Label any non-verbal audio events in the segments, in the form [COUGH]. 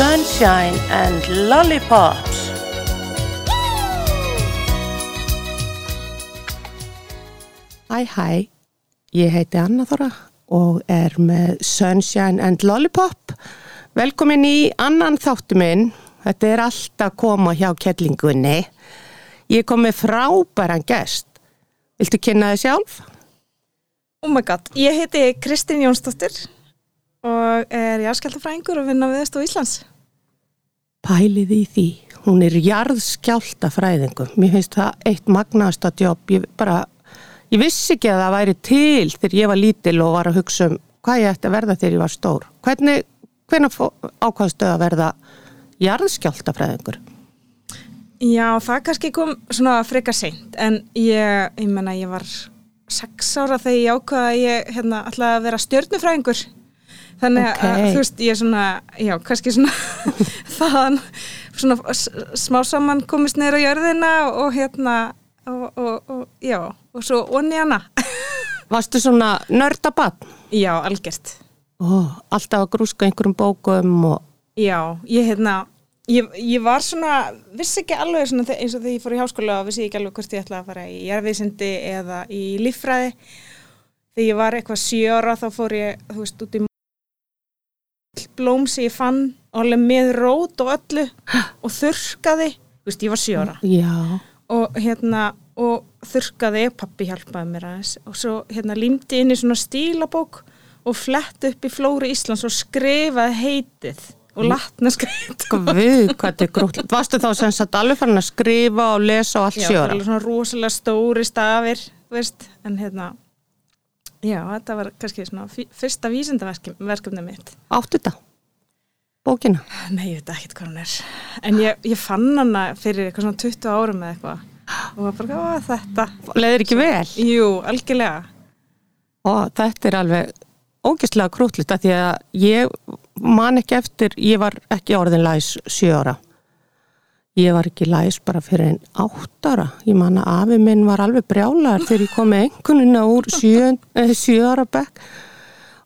Sunshine and Lollipops. Hæ hæ, ég heiti Anna Þóra og er með Sunshine and Lollipop. Velkomin í annan þáttu minn. Þetta er alltaf koma hjá kettlingunni. Ég kom með frábæran gest. Viltu kynna þið sjálf? Oh my god, ég heiti Kristín Jónsdóttir og er jarðskjáltafræðingur og vinna við Stof Íslands. Pælið í því. Hún er jarðskjáltafræðingur. Mér finnst það eitt magnasta jobb. Ég, bara, ég vissi ekki að það væri til þegar ég var lítil og var að hugsa um hvað ég ætti að verða þegar ég var stór. Hvernig, hvernig ákvæmstu að verða jarðskjáltafræðingur? Já, það kannski kom svona freka seint en ég, ég menna ég var sex ára þegar ég ákvaða að ég hérna, ætlaði að vera stjörnufræðingur þannig Ok. að þú veist ég svona, já, kannski svona [LAUGHS] þaðan svona smá saman komist neyra á jörðina og hérna og, og, og já, og svo onni hana [LAUGHS] Varstu svona nördabann? Já, algjört Ó, alltaf að grúska einhverjum bókum og Já, ég hérna ég, ég var svona, vissi ekki alveg svona, eins og þegar ég fór í háskóla og vissi ekki alveg hvort ég ætlaði að fara í jarðvísindi eða í líffræði þegar ég var eitthvað sjö ára þá fór ég, þú veist, út í blóm sem ég fann alveg með rót og öllu og þurrkaði, þú veist, ég var já, og hérna og þurrkaði, pappi hjálpaði mér aðeins. Og svo hérna límdi inn í svona stílabók og flett upp í Flóri Íslands og skrifaði heitið og latna skrifið guð, hvað þetta er grútlegt. Varstu þá sem sagt alveg farin að skrifa og lesa og allt Já, það sjóra? var svona rosalega stóri stafir veist, en hérna já, þetta var kannski svona fyrsta vísindaverkefni mitt. Áttu þetta? Bókina? Nei, ég veit ekki hvað hún er en ég, ég fann hana fyrir eitthvað svona 20 árum eða eitthvað og var bara, hvað þetta? Leðir ekki vel? Jú, algjörlega Og þetta er alveg ógeðslega krútlegt að því að ég man ekki eftir, ég var ekki orðin læs sjö ára. Ég var ekki læs bara fyrir einn átt ára. Ég man að afi minn var alveg brjálar þegar ég kom með einhvernuna úr sjö, eh, sjö ára bekk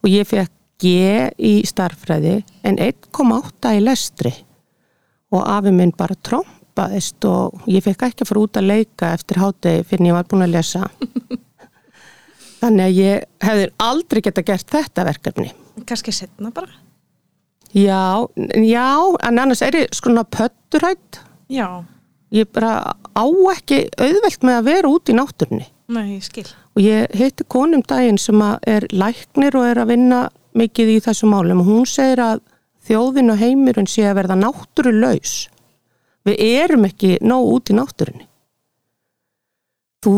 og ég fekk G í starffræði en 1,8 í lestri og afi minn bara trompaðist og ég fekk ekki að fara út að leika eftir hátegi fyrir en ég var búin að lesa. [LAUGHS] Þannig að ég hefði aldrei geta gert þetta verkefni. kannski setna bara Já, já, en annars er ég svona pötturætt. Já, Ég bara á ekki auðvelt með að vera út í náttúrunni. nei, ég skil Og ég heiti konum daginn sem er læknir og er að vinna mikið í þessu málum og hún segir að þjóðin og heimurinn sé að verða náttúrulaus. Við erum ekki nóg út í náttúrunni. Þú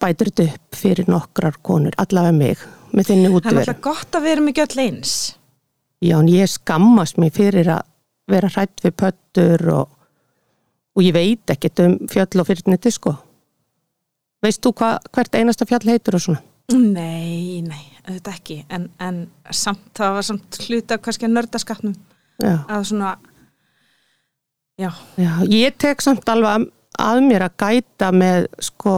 bætir þetta upp fyrir nokkrar konur, allavega mig, með þinni Það er alltaf gott að vera mikið öll eins Já, en ég skammast mér fyrir að vera hrætt við pöttur og, og ég veit ekkert um fjöll og fyrirniti, sko. Veist þú hva, hvert einasta fjall heitur og svona? Nei, nei, auðvitað ekki. En, en samt, það var samt hluta kannski að nördaskapnum að svona já, Já, ég tek samt alveg að, mér að gæta með, sko,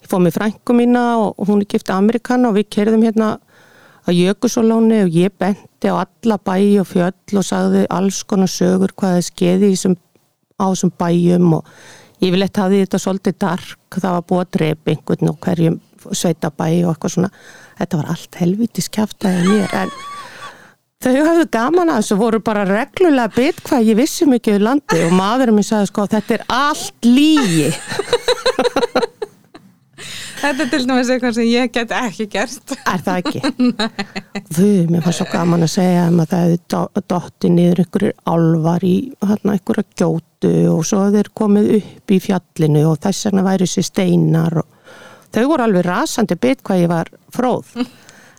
ég fóð með frænku mína og, hún er gift Amerikana og við kerðum hérna að Jökusolóni og ég benti á alla bæi og fjöll og sagði alls konar sögur hvað það skeiði á þessum bæjum og yfirleitt hafði þetta svolítið dark, það var búið að drepa einhvern og hverjum sveita bæi og eitthvað svona. Þetta var allt helvítis kjaftaði mér en Þau hafðu gaman að þessu voru bara reglulega bit hvað ég vissi mikið um landi og maðurinn minn sagði sko þetta er allt lígi. [LAUGHS] þetta er til dæmis eitthvað sem ég get ekki gert Er það ekki? [LAUGHS] Þau, mér fannst svo gaman að segja um að það hefði do- dottið niður einhverjir álvar í hérna einhverja gjótu og svo þeir komið upp í fjallinu og þess vegna væri sér steinar og þau voru alveg rasandi bit hvað ég var fróð. [LAUGHS]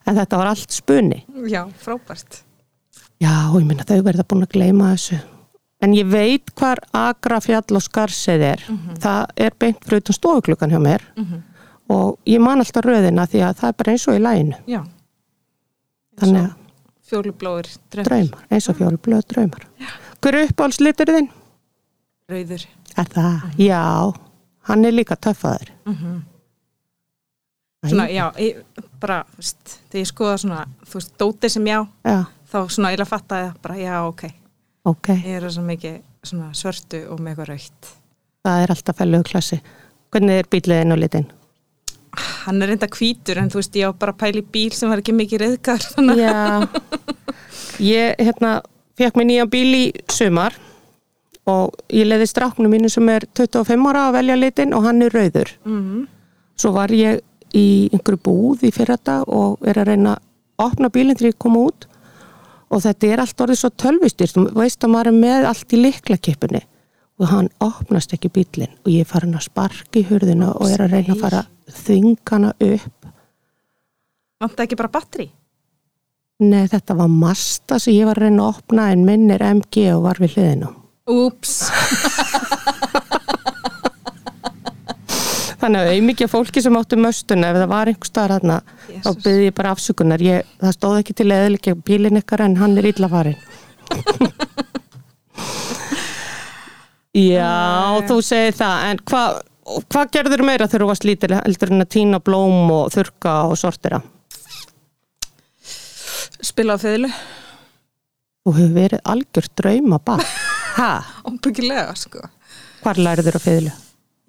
En þetta var allt spunni. Já, frábært Já, ég minna þau verða búin að gleyma þessu. En ég veit hvar agra fjall og skarsið er. Það er beint fyrir utan stofuklukkan hjá mér og ég man alltaf röðina því að það er bara eins og í læginu. Já, Þannig að fjólublóður, draumur, draumar, eins og fjólublöð draumar. Hver er uppáhaldslitur þinn? rauður Er það? Já, hann er líka töffaður. Svona, já, ég, bara, veist, þegar ég skoða svona, þú veist, dótið sem já Já, þá svona eiginlega fattaði það bara, já, ok ok, Ég er svo mikið svona svörtu og með eitthvað raukt. það er alltaf fælugu klassi hvernig er bíliðin og litin? Hann er reynda hvítur en þú veist ég á bara að í bíl sem var ekki mikið. Þannig. Já, ég hérna fekk mér nýja bíl í sumar og ég leiði stráknu mínu sem er 25 ára að velja litin og hann er rauður. Mm. Svo var ég í einhverju búð í fyrrata og er að reyna að opna bílinn til ég kom út og þetta er allt orðið svo tölvistýrt og veist að maður er með allt í liklakipunni og hann opnast ekki bílinn og ég er farin að sparka í hurðina og er að reyna að fara að þvinga hana upp Vant ekki bara batteri? Nei, þetta var Masta sem ég var að reyna að opna en minn er MG og var við hliðinu. Úps. [LAUGHS] Þannig að auðmikið fólki sem áttu möstuna, ef það var einhver staðar þarna, þá Jesus. byrði ég bara afsökunar. Ég, það stóð ekki til eðilegja bílinn ykkar en hann er illa farin. [LAUGHS] Já, þú segir það, en hvað hva gerður meira þegar þú varst lítil heldur en að tína blóm og þurka og sortira? Spila á fjöðlu? Þú hefur verið algjör drauma bara. [LAUGHS] Hæ? Óbyggilega, sko. Hvar lærður að fiðlu?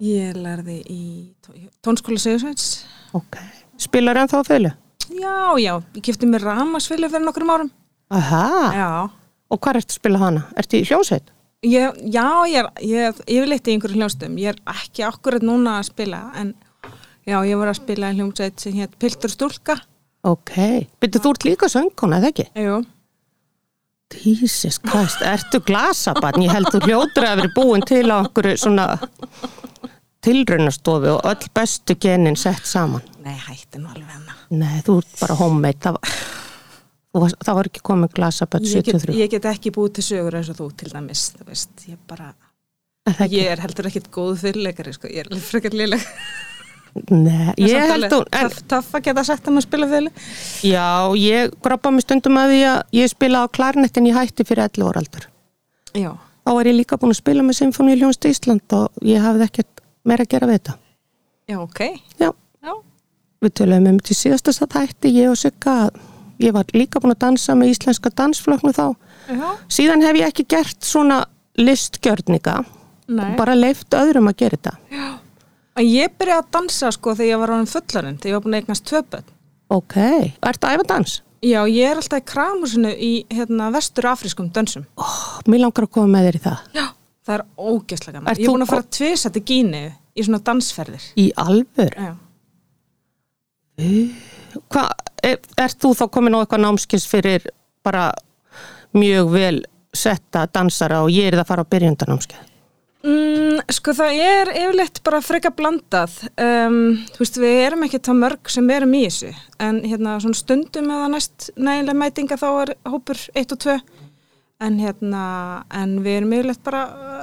Ég lærði í tó- tónskóla Sigursveits. Ok. Spilar hann þá fiðlu? Já, já, ég kipti mér ramasfili fyrir nokkrum árum. Aha. Já. Og hvað ertu að spila hana? Ertu í hljómsveit? Ég, já, ég er, ég er yfirleitt í einhverju hljómsdum. Ég er ekki akkurat núna að spila, en já, ég var að spila í hljómsveit sem hétt Piltur Stúlka. Ok. Byrju þú ert líka söngkona, eða ekki? Jú. Jesus Christ, ertu glasabann? Ég held þú hljótur að vera búin til á einhverju svona tilraunastofu og öll bestu genin sett saman. Nei, hætti nú alveg hana. Nei, þú ert bara homemade. Það var, það var ekki komið Ég get, 73. ég get ekki búið til sögur eins og þú til dæmis, þú veist, ég bara, ég er heldur ekkit góð fyrirleikari, sko, ég er frekar liðleg. Nei, ég held hún, en Töff, að geta sagt að maður spila fyrirleik. já, ég groppa mig stundum að því að ég spila á klarnettin í hætti fyrir 11 ára aldur. Já. Þá var ég líka búin að spila með Sinfoni í Ljónst Ísland og ég hafði ekkert meira að gera við þetta. Já, ok. Já, Já. við töluðum um til síðasta satt hætti, ég og Sigga, ég var líka búin að dansa með íslenska dansflöknu þá. Já. Síðan hef ég ekki gert svona listgjörninga, Nei. bara leift öðrum að gera þetta. En ég byrjaði að dansa sko þegar ég var á fullarinn, þegar ég var búin að eignast tvöpöld. Ok, ertu að æfa dans? Já, ég er alltaf í kramhúsinu í hérna, vestur afrískum dansum. Oh, mér langar að koma með þér í það. Já. Það er ógeðslega gaman. Ert Ég er búin að fara til Gínu í svona dansferðir. Í alvör? Já. Hvað, er, ert þú þá komin á eitthvað námskins fyrir bara mjög vel setta dansara og ég er það að fara á byrjundanámskeið? Mm, sko það er yfirleitt bara freka blandað. Um, þú veist, við erum ekki það mörg sem erum í þessu. En hérna svona stundum eða næst nægilega mætinga þá er hópur 1 og 2. En hérna, en við erum yfirleitt bara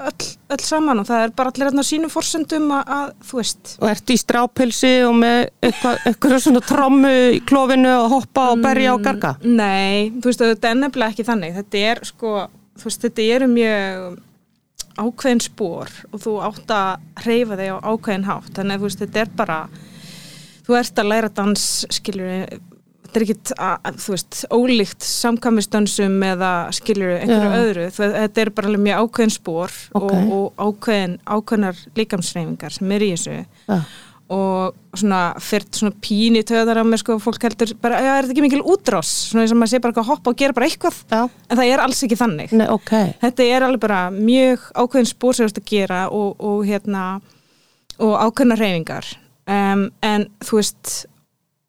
öll, öll saman og það er bara allir hérna sínum forsendum að, að þú veist. Og ertu í strápilsi og með eitthvað, eitthvað svona trommu í klófinu og hoppa og berja og garga? Nei, þú veist, þetta er nefnilega ekki þannig. Þetta er sko, þú veist, þetta eru mjög ákveðin spór og þú átt að hreyfa þig á ákveðin hátt. Þannig að þú veist, þetta er bara, þú ert að læra dans, skilur þetta er ekkit, að, þú veist, ólíkt samkvæmistönsum eða skilur einhverju Já. öðru. Þetta er bara alveg mjög ákveðin spór Ok. og, og ákveðin, ákveðinar líkamsreyfingar sem er í þessu Já. Og svona fyrt svona pín í töðar á mér sko, fólk heldur bara, já, er þetta ekki mikil útrás? Svona eins og maður sé bara að hoppa og gera bara eitthvað. Já, en það er alls ekki þannig. Nei, ok. þetta er alveg bara mjög ákveðin spór sem þú ert að gera og, og hérna og ákveðna reyfingar um, en þú veist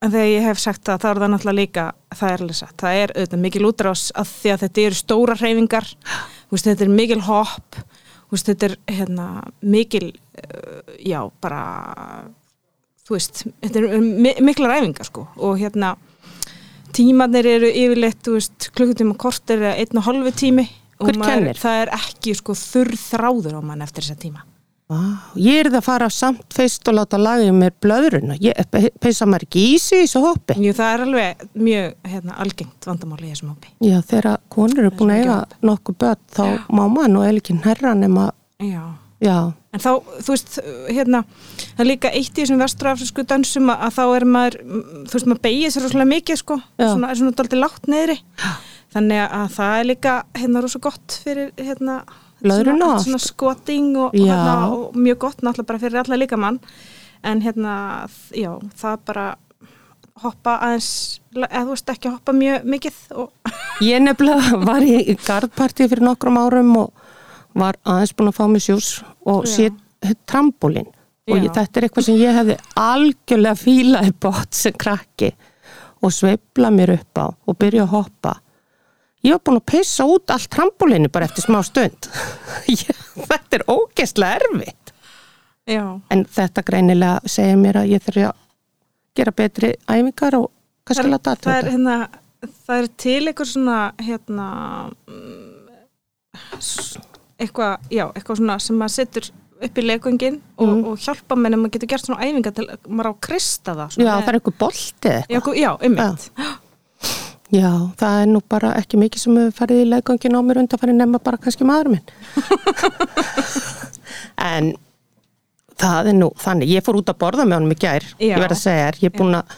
en þegar ég hef sagt það, þá er það náttúrulega líka það er alveg satt, það er auðvitað mikil útrás af því að þetta eru stóra reyfingar veist, þetta er mikil hopp. Veist, þetta er hérna mikil uh, já, bara þú veist, þetta mi mikla ræfingar sko og hérna tímanir eru yfirleitt, þú veist, klukkutíma kort er einn og halvu tími og maður- það er ekki sko þurr þráður á mann eftir þessa tíma. Vá, ég er það að fara samt feist og láta laga í mér blöðruna. Ég, peisa maður ekki í sig í þessu hoppi? Jú, það er alveg mjög hérna, algengt vandamáli í þessum hópi Já, þegar konur eru búin að eiga nokkuð börn, þá má nú eða ekki herra nema, Já, já, en þá, þú veist, hérna það er líka eitt í þessum vesturafrisku dansum að, að þá er maður, þú veist, maður beigir sér rosalega mikið, sko, Já. svona, er svona daldið látt neðri þannig að það er líka hérna rosa gott fyrir hérna svona, svona skoting og, og, hérna, og mjög gott náttúrulega bara fyrir alla líkamann. En hérna, já, það bara hoppa aðeins eða þú veist ekki hoppa mjög mikið og Ég nefnilega [LAUGHS] var í gardparti fyrir nokkrum árum og var aðeins búin að fá mig sjús og sé trampolín og ég, þetta er eitthvað sem ég hefði algjörlega fílaði bótt sem krakki og sveifla mér upp á og byrja að hoppa. Ég var búin að pissa út allt trampolínu bara eftir smá stund. [LAUGHS] Þetta er ógeðslega erfitt. já, En þetta greinilega segir mér að ég þurfi að gera betri æfingar og kannski láta það er hérna það er til eitthvað svona hérna mm, eitthvað, já, eitthvað svona sem maður setur upp í leikungin og, Mm. og hjálpa menn að maður getur gert svona æfinga til maður á að krista það Já, svona það er einhver boltið já, gú- já, Já, það er nú bara ekki mikið sem hefur farið í leggangin á mér undanfæri nema bara kannski maður minn. [LAUGHS] en það er nú, þannig, ég fór út að borða með honum í gær, Já. ég verð að segja þér, ég er búin að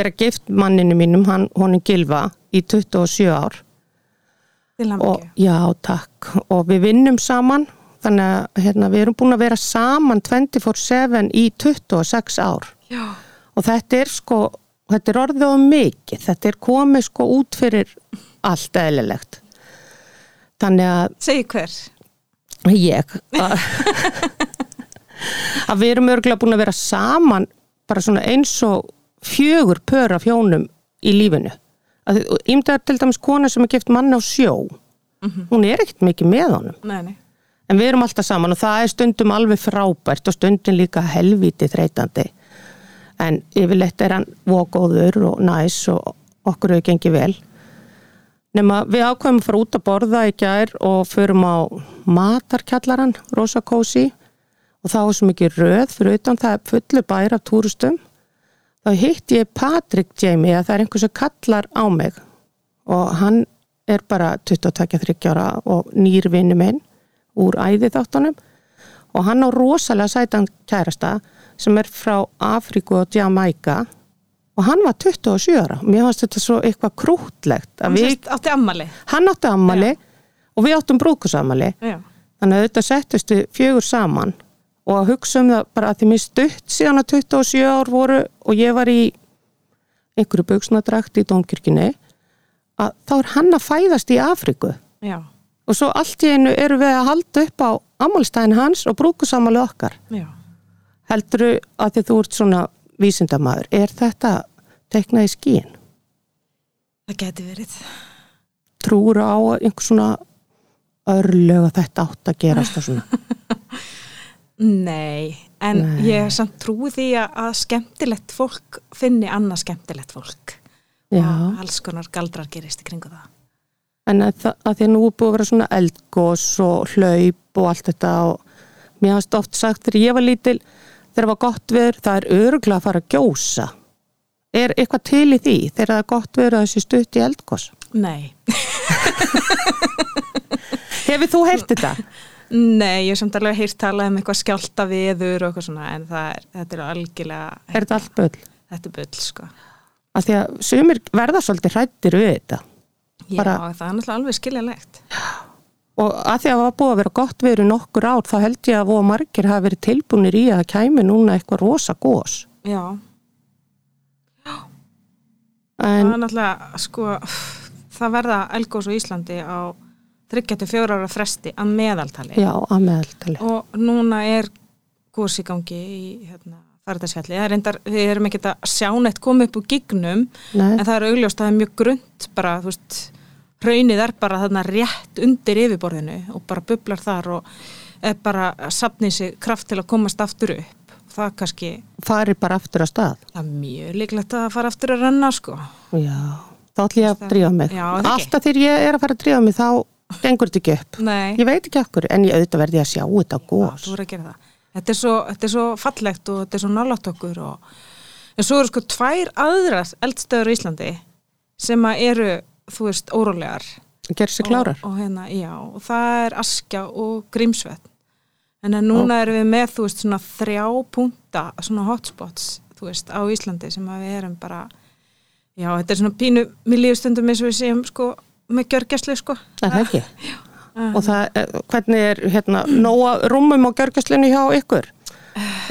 vera gift manninu mínum, hann, honum Gilva, í 27 ár og já, takk, og við vinnum saman, þannig að hérna, við erum búin að vera saman 24-7 í 26 ár. Já, og þetta er sko þetta er orðið á mikið, þetta er komið sko út fyrir allt eðlilegt. Þannig að segi hver? Ég. Að, að við erum örgulega búin að vera saman bara svona eins og fjögur pör af hjónum í lífinu ímdaðar til dæmis kona sem er gift mann á sjó hún er ekkert mikið með honum nei, nei. En við erum alltaf saman og það er stundum alveg frábært og stundum líka helviti þreytandi. En yfirleitt er hann vógóður og næs og okkur hefur gengið vel. Nefna við ákveðum að fara út að borða í gær og förum á matarkjallaran, Rosa Cosi og þá er svo mikið röð fyrir utan það er fullu bæra af túristum. Þá hitt ég Patrick Jamie að það er einhvers sem kallar á mig. Og hann er bara 22-30 ára og nýrvinni minn úr æði þáttunum og hann á rosalega sætan kærasta sem er frá Afríku og Jamaica og hann var 27 ára. Mér fannst þetta svo eitthvað krútlegt að hann við, átti ammali hann átti ammali og við áttum brúkusammali já, þannig að þetta settust við fjögur saman og að hugsa um það bara að því mér stutt síðan að 27 ár voru og ég var í einhverju buksnadrakt í Dómkirkjunni að þá er hann að fæðast í Afríku. Já, og svo allt í einu eru við að halda upp á ammálstæðin hans og brúkusamali okkar. Já. Helduru að því þú ert svona vísindamaður, er þetta teiknað í skíin? það geti verið. Trúur á einhver svona örlög að þetta átt að gerast og svona [LAUGHS] nei, en Nei. ég samt trúi því að, skemmtilegt fólk finni annað skemmtilegt fólk. Já, og alls konar galdrar gerist í kringu það. En að, að því að nú er búið að vera svona eldgós og hlaup og allt þetta og mér hafst oft sagt þegar ég var lítil þegar það var gott veður, það er örgla að fara að gjósa. Er eitthvað til í því þegar það er gott veður að þessi stutt í eldgós nei, [LAUGHS] Hefur þú heyrt þetta? [LAUGHS] nei, ég hef samt alveg heyrt talað um eitthvað skjálta viður og eitthvað svona en er, þetta er algjörlega Er þetta allt bull? þetta er bull sko. Af því að sumir verða svolítið hrættir við þetta. Já, Bara- það er náttúrulega alveg skiljanlegt. Og að því að það var búið að vera gott veður í nokkur ár þá held ég að voru margir hafa verið tilbúinir í að það kæmi núna eitthvað rosa gós já, en það er náttúrulega sko, það verða elgós á Íslandi á 34 ára fresti að meðaltali. Já, að meðaltali. Og núna er gós í gangi í hérna, færðarsfjalli það er reyndar, við erum ekki að sjá neitt koma upp úr gignum Nei, en það er augljóst að það er mjög grund bara, þú veist, hraunið er bara þarna rétt undir yfirborðinu og bara bublar þar og er bara að sapni sig kraft til að komast aftur upp. Það kannski, fari bara aftur að stað. Það er mjög líklegt að fara aftur að renna sko. Já, þá ætlum ég að drífa mig. Já, alltaf þegar ég er að fara að drífa mig þá gengur þetta ekki upp? Nei, ég veit ekki okkur, en ég auðvitað verði að sjá þetta það. Þetta er svo, þetta er svo fallegt og þetta er svo nálátt okkur og en svo eru sko tvær aðrar eldstöður í Íslandi sem eru, þú veist, órólegar. Gerir sér klárar. og, og hérna, já, og það er Askja og Grímsvett en núna erum við með, þú veist, svona þrjá punta, svona hotspots þú veist, á Íslandi sem við erum bara já, þetta er svona pínu, mér lífur stundum eins og við séum sko með gjörgjæslu sko Er það ekki? Og það, eh, hvernig er hérna, nóa rúmum á gjörgæslinu hjá ykkur?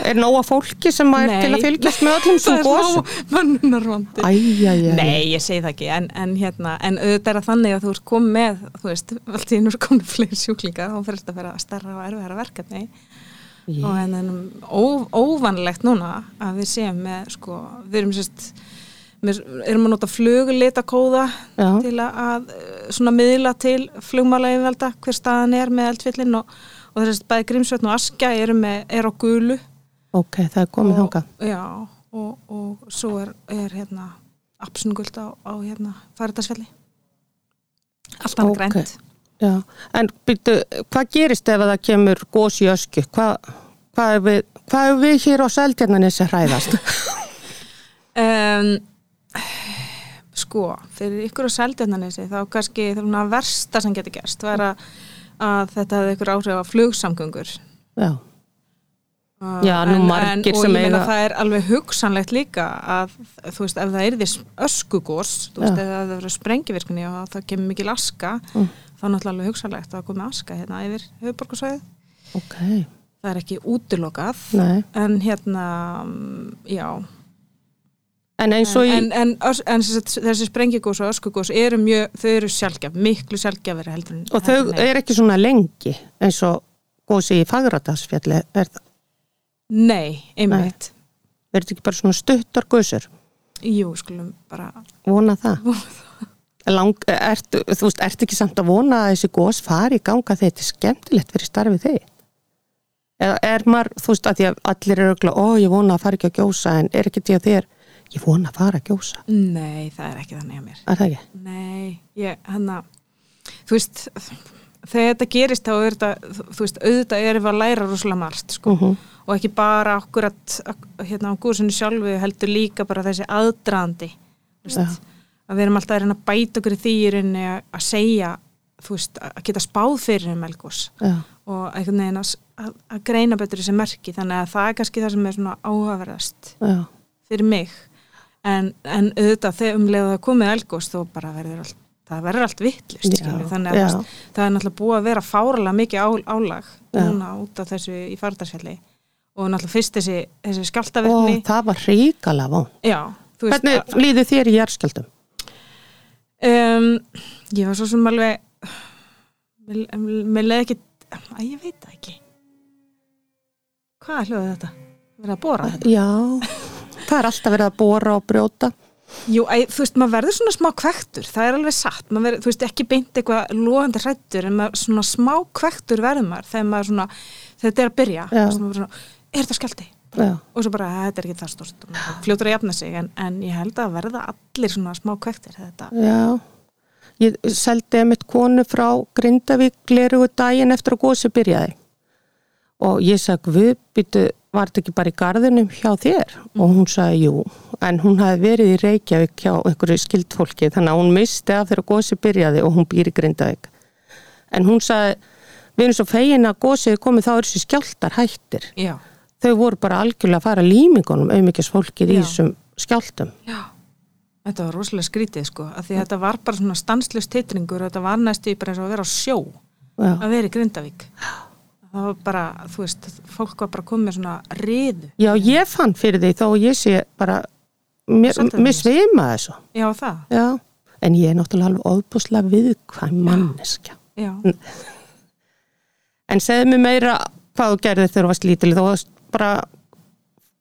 Er nóa fólki sem er Nei. til að fylgjast með öllum [LAUGHS] sem gósum? mannunarvandi Æjæjæj. Nei, ég segi það ekki, en, en hérna en auðvitað er það þannig að þú ert komið með þú veist, allt í er komið fleiri sjúklingar þá fyrir þetta að vera stærra og erfiðara verkefni og en, en ó, óvanlegt núna að við séum með sko, við erum sérst við erum að nota flugleitakóða Já. til að, að eh, svona miðla til flugmála yfirvalda hver staðan er með eldfyllin og, og þess að bæði Grímsvötn og Askja eru með, er á gulu Ok, það er komið og, þangað. já, og, og svo er, er hérna apsungult á, á hérna færiðarsfjalli allt annað Ok. grænt Já, en byrju, hvað gerist ef að það kemur gós í ösku? Hvað, hvað, er hvað er við hér á Seldjarnanessi hræðast? [LAUGHS] um, [SIGHS] sko fyrir ykkur á seldjarnanessi þá kannski það versta sem getur gerst var að, að þetta hefði ykkur áhrif á flugsamgöngur Já, Uh, Já, nú margir og ég meina það er alveg hugsanlegt líka að þú veist ef það er því öskugós þú veist Já. ef það verður sprengivirkni og það kemur mikil aska Mm. þá er náttúrulega alveg hugsanlegt að koma aska hérna yfir höfuborgarsvæðið ok, það er ekki útilokað nei. en hérna mm, já En í, en, en, en þessi sprengigós og öskugós eru mjög, þau eru sjálfgjaf miklu sjálfgjafari heldur og þau heldur en- er ekki svona lengi eins og gósi í Fagradalsfjalli, er það, nei, einmitt er þetta ekki bara svona stuttar gósur? jú, skulum bara Vona það. [LAUGHS] Lang, ertu, þú veist, ertu ekki samt að vona að þessi gós fari í ganga þegar þetta er skemmtilegt fyrir starfið þig? Eða er maður, þú veist, að að allir eru örugglega, ó, ég vona að fara ekki að gjósa, en er ekki því að þér, ég vona að fara að gjósa, nei, það er ekki þannig að mér. Er það ekki? Nei, ég, hann að, þú veist, þegar þetta gerist þá er þetta, þú veist, auðvitað erum við að læra rosalega margt, sko, Mhm. og ekki bara akkurat, ak- hérna á gúsinu sjálfu heldur líka bara þessi aðdraðandi, þú veist, Já. að við erum alltaf að reyna að bæta okkur í rauninni að- segja, þú veist, að geta spáð fyrir um elgós Já, og einhvern veginn að, að, að greina betur þessi merki, þannig að það er kannski það sem er svona áhugaverðast já, fyrir mig en, en auðvitað þegar um leið að það komið elgós þá bara verður allt það verður allt vittlust þannig að já. það er náttúrulega búið að vera fáralega mikið álag Já. núna út af þessu í fardarsfjalli og náttúrulega fyrst þessi, þessi og skjáltavirkni það var ríkala von. Hvernig líður þér í jærskjöldum? um, ég var svo sem alveg mér, leði ekki að ég veit ekki hvað hljóðið þetta? verið að bóra þetta? Já, það er alltaf verið að bóra og brjóta. Jú, æ, þú veist, maður verður svona smá kvektur, það er alveg satt, maður verður, þú veist, ekki beint eitthvað loðandi hrættur, en maður svona smá kvektur verður maður þegar maður svona, þegar þetta er að byrja, svona, er þetta skjálti? Já, Og svo bara, þetta er ekki það maður fljótur að jafna sig, en, en ég held að verða allir svona smá kvektir þetta. já. Ég seldi mitt konu frá Grindavík glerugu daginn eftir að gósi byrjaði. Og ég sagði, við byttu, var þetta ekki bara í garðinum hjá þér? Og hún sagði, jú. En hún hafi verið í Reykjavík hjá einhverju skildfólki, þannig að hún misti af þegar gósi byrjaði og hún býr í Grindavík. En hún sagði, við erum svo fegin að gósið komið þá er þessi skjáltar hættir. Já. Þau voru bara algjörlega að fara límingunum auðmikið fólkið í Já. þessum skjáltum. Já. Þetta var rosalega skrítið, sko, af því að þetta var bara svona stanslust titringur og þetta var næstu bara eins og að vera á sjó, Já, að vera í Grindavík. Það var bara, þú veist, fólk var bara komið svona riðu. Já ég fann fyrir því þó að ég sé bara, mér, svimaði þessu. Já, það. Já, en ég er náttúrulega alveg óbúslega viðkvæm manneskja. Já. En segðu mér meira hvað þú gerði þegar þú varst lítil, þú varst bara,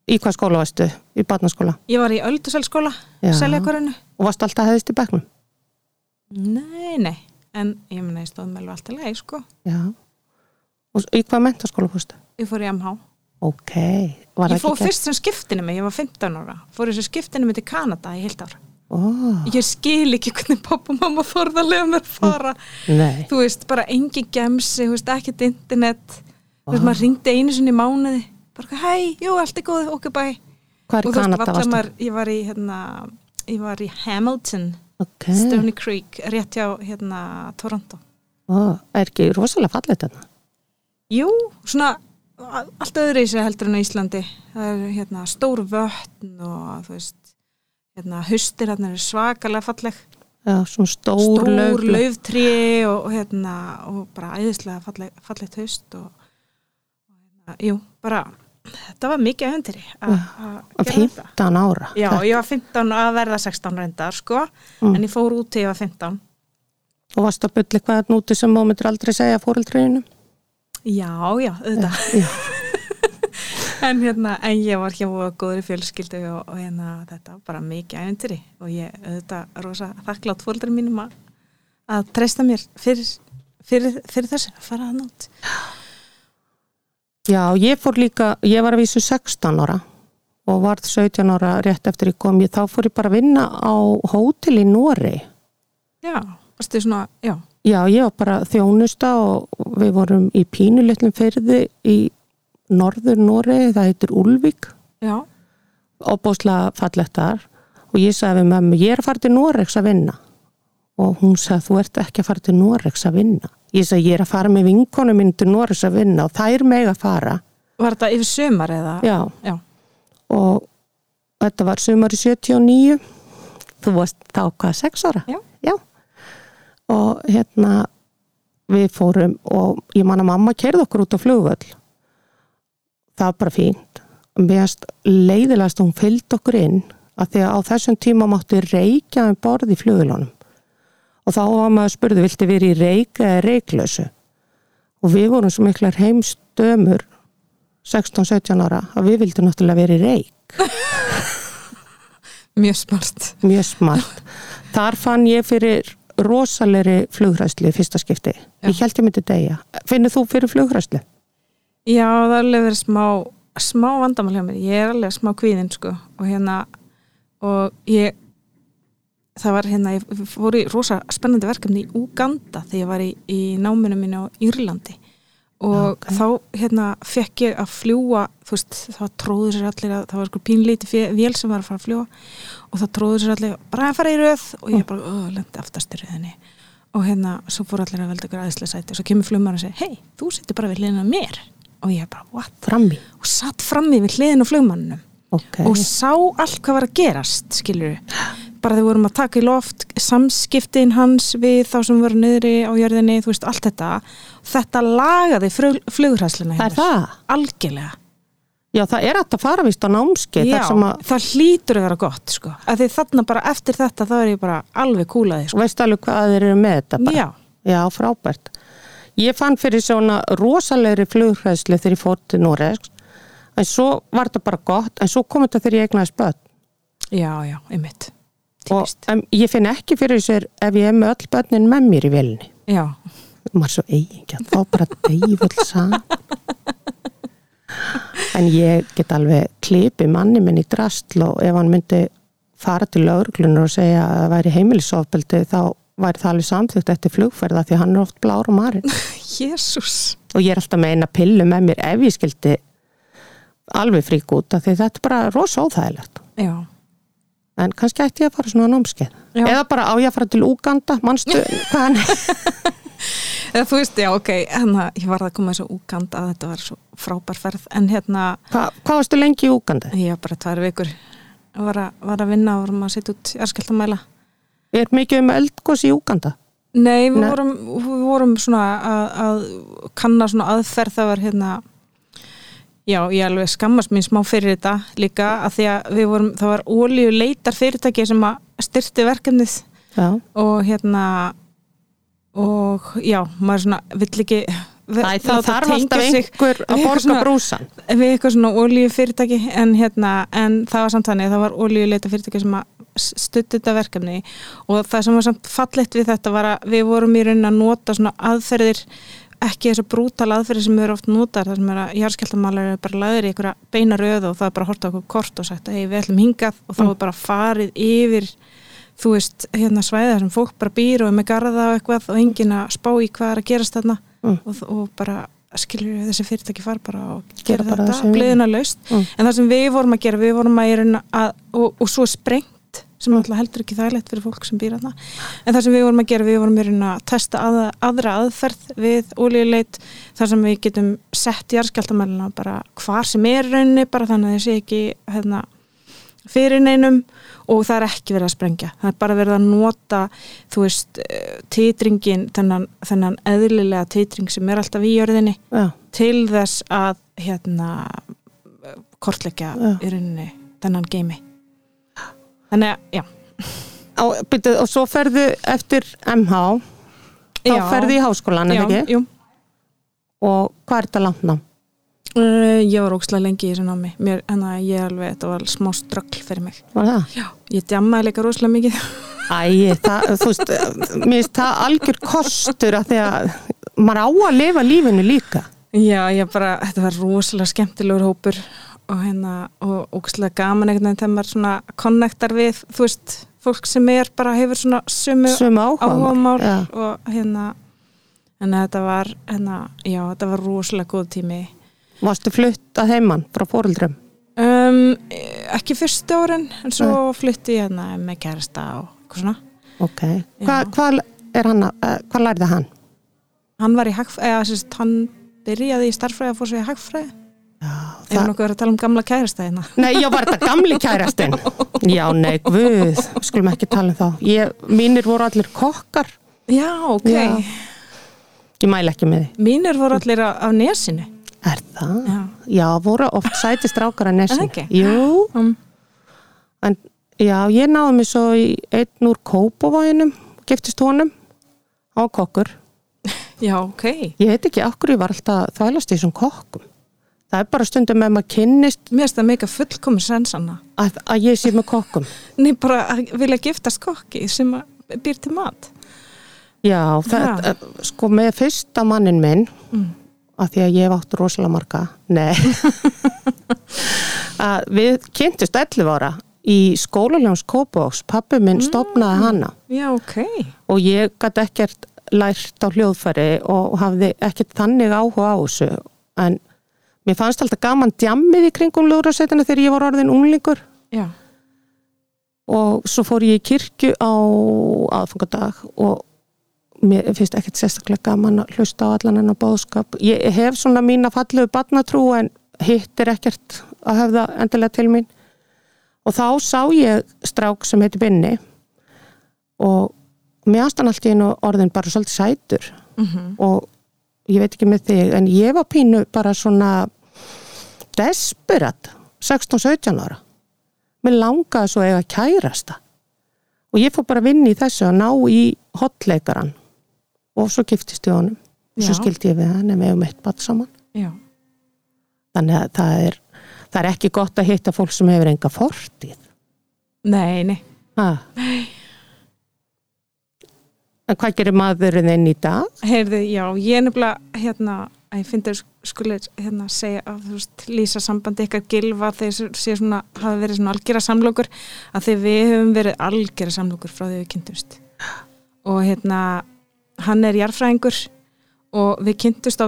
í hvað skóla varstu? Í barnaskóla? Ég var í Öldusælskóla, seljakorinu. Og varst alltaf hefðist í bekknum? Nei, nei, en ég meina ég stóð með alveg allt í lagi, sko. Já. Og í hvað mentaskóla fórstu? Ég fór í MH. Ok, var Ég fór fyrst sem skiptinu mig, ég var 15 ára. Fór þessu skiptinu mig til Kanada í heilt ára. Ó, Ég skil ekki hvernig pappa og mamma þorða að lega mér að fara. nei. Þú veist, bara engin gemsi, þú veist, ekkert internet. Þú veist, maður ringdi einu sinni í mánuði. Bara, hei, jú, allt er góð, ok, bæ. Hvað er Kanada varstu? maður, ég var í, hérna, ég var í Hamilton, Ok, Stony Creek, rétt hjá, hérna, Toronto. Ó, er ekki rosalega fallið þarna? Jú, svona allt öðru í sig heldur en á Íslandi það er hérna stór vötn og þú veist hérna hustir hérna er svakalega falleg Já, svona stór, stór lauf. lauftrí og, og hérna og bara æðislega fallegt, fallegt haust og, og hérna, jú, bara þetta var mikið öndri að að Að gera þetta 15 ára. Já, ég var 15 að verða 16 reyndar sko, Mm. en ég fór út til ég var 15 Og varst að bylla eitthvað núti sem má myndir aldrei segja fóreldriðinu? Já, já, auðvitað. [LAUGHS] En hérna, en ég var hjá góðri fjölskyldu og, og hérna þetta var bara mikið æventýri og ég auðvitað rosa þakklátt fóldri mínum að, að treysta mér fyrir, fyrir, fyrir þessu að fara að nátt Já, ég fór líka, ég var að vísu 16 ára og varð 17 ára rétt eftir ég kom, ég, þá fór ég bara að vinna á hótel í Nóri. Já, varstu svona, já, Já, ég var bara þjónusta og við vorum í pínulitlum fyrði í norður Nóri, það heitir Úlvík, já, óbúslega fallegt þar og ég sagði við mömmu, ég er að fara til Noregs að vinna og hún sagði, þú ert ekki að fara til Noregs að vinna. Ég sagði, ég er að fara með vinkonu minn til Noregs að vinna og það er meg að fara. var þetta yfir sömar eða? Já, Já, og þetta var sumar í 79 þú varst þá hvað, sex ára? Já. Og hérna við fórum og ég man að mamma kerði okkur út á flugvöll. Það var bara fínt. Meðast leiðilegast hún fylgd okkur inn að því að á þessum tíma máttu reykja um borð í flugulunum og þá var maður að spurði vilti verið í reyk eða reyklösu og við vorum svo miklar heimstömur 16-17 ára að við vildum náttúrulega verið í reyk. [LAUGHS] Mjög smart. Mjög smart. Þar fann ég fyrir rosalegri flugræslu í fyrsta skipti. Ég held ég myndi degja. Finnur þú fyrir flugræslu? Já, það er alveg verið smá smá vandamál hjá mér, ég er alveg smá kvíðin sko og hérna og ég það var hérna, ég fór í rosa spennandi verkefni í Uganda þegar ég var í, í náminu mínu á Írlandi og Ok. þá hérna fekk ég að fljúa þú veist, það tróður sér allir að það var sko pínlíti vél sem var að fara að fljúa og það tróður sér allir bara að fara í röð og ég bara, öð, lendi aftast í röðinni og hérna, svo fór allir að velda ykkur aðeinslega sæti og svo kemur flugmaður og segir, hei, þú sittir bara við hliðina á mér og ég bara, what? Frammi? og satt frammi við hliðin á flugmannum Ok. og sá allt hvað var að gerast skilur bara þegar við vorum að taka í loft samskiptin hans við þá sem voru niðri á jörðinni þú veist, allt þetta þetta lagaði flugræslina Það er það? algjörlega Já, það er hægt að fara vist á námskeið Já, að, það hlýtur að vera gott sko. að því þarna bara eftir þetta þá er ég bara alveg kúlaði sko. veist alveg hvað þeir eru með þetta bara. já, Já, frábært. Ég fann fyrir svona rosalegri flugræslu þegar ég fór til Noregs en svo var þetta bara gott en svo kom þetta þegar ég egnaði spöld já, já, einmitt og Típist. en, ég finn ekki fyrir sér ef ég er með öll börnin með mér í vilni já, maður svo eigingja, þá bara deyf öll saman. En ég get alveg klipið manni minn í drastl og ef hann myndi fara til lauruglunar og segja að það væri heimilisofbeldi þá væri það alveg samþýtt eftir flugferða því hann er oft blár og marinn. [LAUGHS] Og ég er alltaf með eina pillu með mér ef ég skildi alveg frík út af því þetta er bara rosa óþægilegt. Já, en kannski ætti ég að fara svona á námskeið Já. eða bara á ég að fara til Úganda manstu [LAUGHS] hvað hann eða þú veist, já, ok hérna, ég var að koma þessu úkand að þetta var svo frábær ferð, en hérna Hva, hvað varstu lengi í Úganda? var bara tvær vikur var að, var að vinna og vorum að setja út jarðskjálftamæla Er mikið um eldgós í Úganda? Nei, við, Nei. Vorum, við vorum svona að, að kanna svona aðferð það var hérna já, ég alveg skammast mín smá fyrir þetta líka að því að við vorum, það var ólíu leitar fyrirtæki sem að styrti verkefnið Já. og hérna og já, maður svona vill ekki Æ, það þarf alltaf einhver að við borga brúsan. við eitthvað svona ólíu fyrirtæki en hérna, en það var samt þannig það var ólíu leita fyrirtæki sem að stutti þetta verkefni og það sem var samt fallet við þetta var að við vorum í raunin að nota svona aðferðir ekki þessar brútal aðferðir sem við erum oft notar þar sem er að jarðskjáltamálar eru bara laður í einhverja beina röð og það er bara að horta okkur kort og sagt að hey, við ætlum hingað og þá er bara farið yfir þú veist, hérna svæða sem fólk bara býr og er með garða og eitthvað og enginn að spá í hvað er að gerast þarna Mm. og, og bara skilur þessi fyrirtæki fara bara og Gera gera bara sem þetta, gleðina laust Mm. en það sem við vorum að gera, við vorum að, að, að og, og svo sprengt sem mm. heldur ekki þægilegt fyrir fólk sem býr þarna. En það sem við vorum að gera, við vorum reyna að testa að, aðra aðferð við ólíuleit þar sem við getum sett jarðskjáltamælina bara hvar sem er rauninni bara þannig að þessi ekki hérna, fyrir neinum og það er ekki verið að sprengja. Það er bara verið að nota þú veist, eh, titringin þennan, þennan eðlilega titring sem er alltaf í jörðinni já, til þess að hérna kortleggja í rauninni þennan geimi þannig að, já Á, byrju, og svo ferðu eftir MH þá Já. ferðu í háskólan, já, eða ekki? jú. Og hvað er þetta langt nám? Uh, ég var ókslega lengi í þessu námi mér, en að ég alveg, þetta var smá ströggl fyrir mig Var það? já, ég djammaði líka rosalega mikið [LAUGHS] Æ, það, þú veist, mér finnst það algjör kostur að því að maður á að lifa lífinu líka. Já, ég bara, þetta var rosalega skemmtilegur hópur og hérna, og ógustlega gaman einhvern veginn þegar maður svona konnektar við, þú veist, fólk sem er bara hefur svona sumu áhugamál Já. og hérna, en þetta var, hérna, já, þetta var rosalega góð tími. Varstu flutt að heimann frá fóruldrum? Um, ekki fyrstu árin, en svo flutti ég hérna með kærasta og eitthvað svona. Ok. Hva, hvað er hann, eh, hvað lærði hann? Hann var í hagfræði, eða sérst, hann byrjaði í starffræði að fór svo í hagfræði. Ef hann okkur verið að tala um gamla kærasta hérna. Nei, já, var þetta gamli kærastinn? [LAUGHS] Já, nei, guð, skulum ekki tala um þá. Ég, mínir voru allir kokkar. Já, ok. Já. Ég mæla ekki með því. Mínir voru allir á, á nesinu. Er það? Já. Já, voru oft sæti strákar að Er nesin. það ekki? Jú, Um, en já, ég náði mig svo í einn úr kópavóginum, giftist honum, á kokkur. [LAUGHS] já, ok. Ég veit ekki okkur ég var alltaf að þvælast í þessum kokkum. Það er bara stundum með maður kynnist Mér finnst það meika fullkomis sensanna. að, að ég sé með kokkum. [LAUGHS] Nei, bara að vilja giftast kokki sem býr til mat. Já, það, sko með fyrsta mannin minn, Mm. að því að ég hef átt rosalega marga, nei, [LAUGHS] við kynntist 11 ára í skólaljóns Kópavóks, pappi minn stopnaði hana Já, ok. og ég gæti ekkert lært á hljóðfæri og hafði ekkert þannig áhuga á þessu en mér fannst alltaf gaman djammið í kringum lúðrasettina þegar ég var orðin unglingur. Já, og svo fór ég í kirkju á aðfangadag og mér finnst ekkert sérstaklega gaman að hlusta á allan enn á bóðskap. Ég hef svona mína fallegu barnatrú en hitt er ekkert að höfða endilega til mín. Og þá sá ég strák sem heiti Binni og mér aðstan allt í einu orðin bara svolítið sætur. Mm og ég veit ekki með þig en ég var pínu bara svona desperat 16-17 ára mér langaði svo eiga kærasta og ég fór bara að vinna í þessu að ná í hotleikaran og svo giftist ég honum og svo skildi ég við hann en við hefum eitt batt saman já. þannig að það er, það er ekki gott að hitta fólk sem hefur enga fortíð Nei, nei. ha. en hvað gerir maðurinn inn í dag? Heyrðu, já, ég er nefnilega, hérna, að ég finnst þau skulle hérna segja að þú veist, lýsa sambandi ykkar gilva þegar sé svona, hafa verið svona algjara samlokur að þegar við höfum verið algjara samlokur frá því við kynntumst. Og hérna, hann er jarfræðingur og við kynntumst á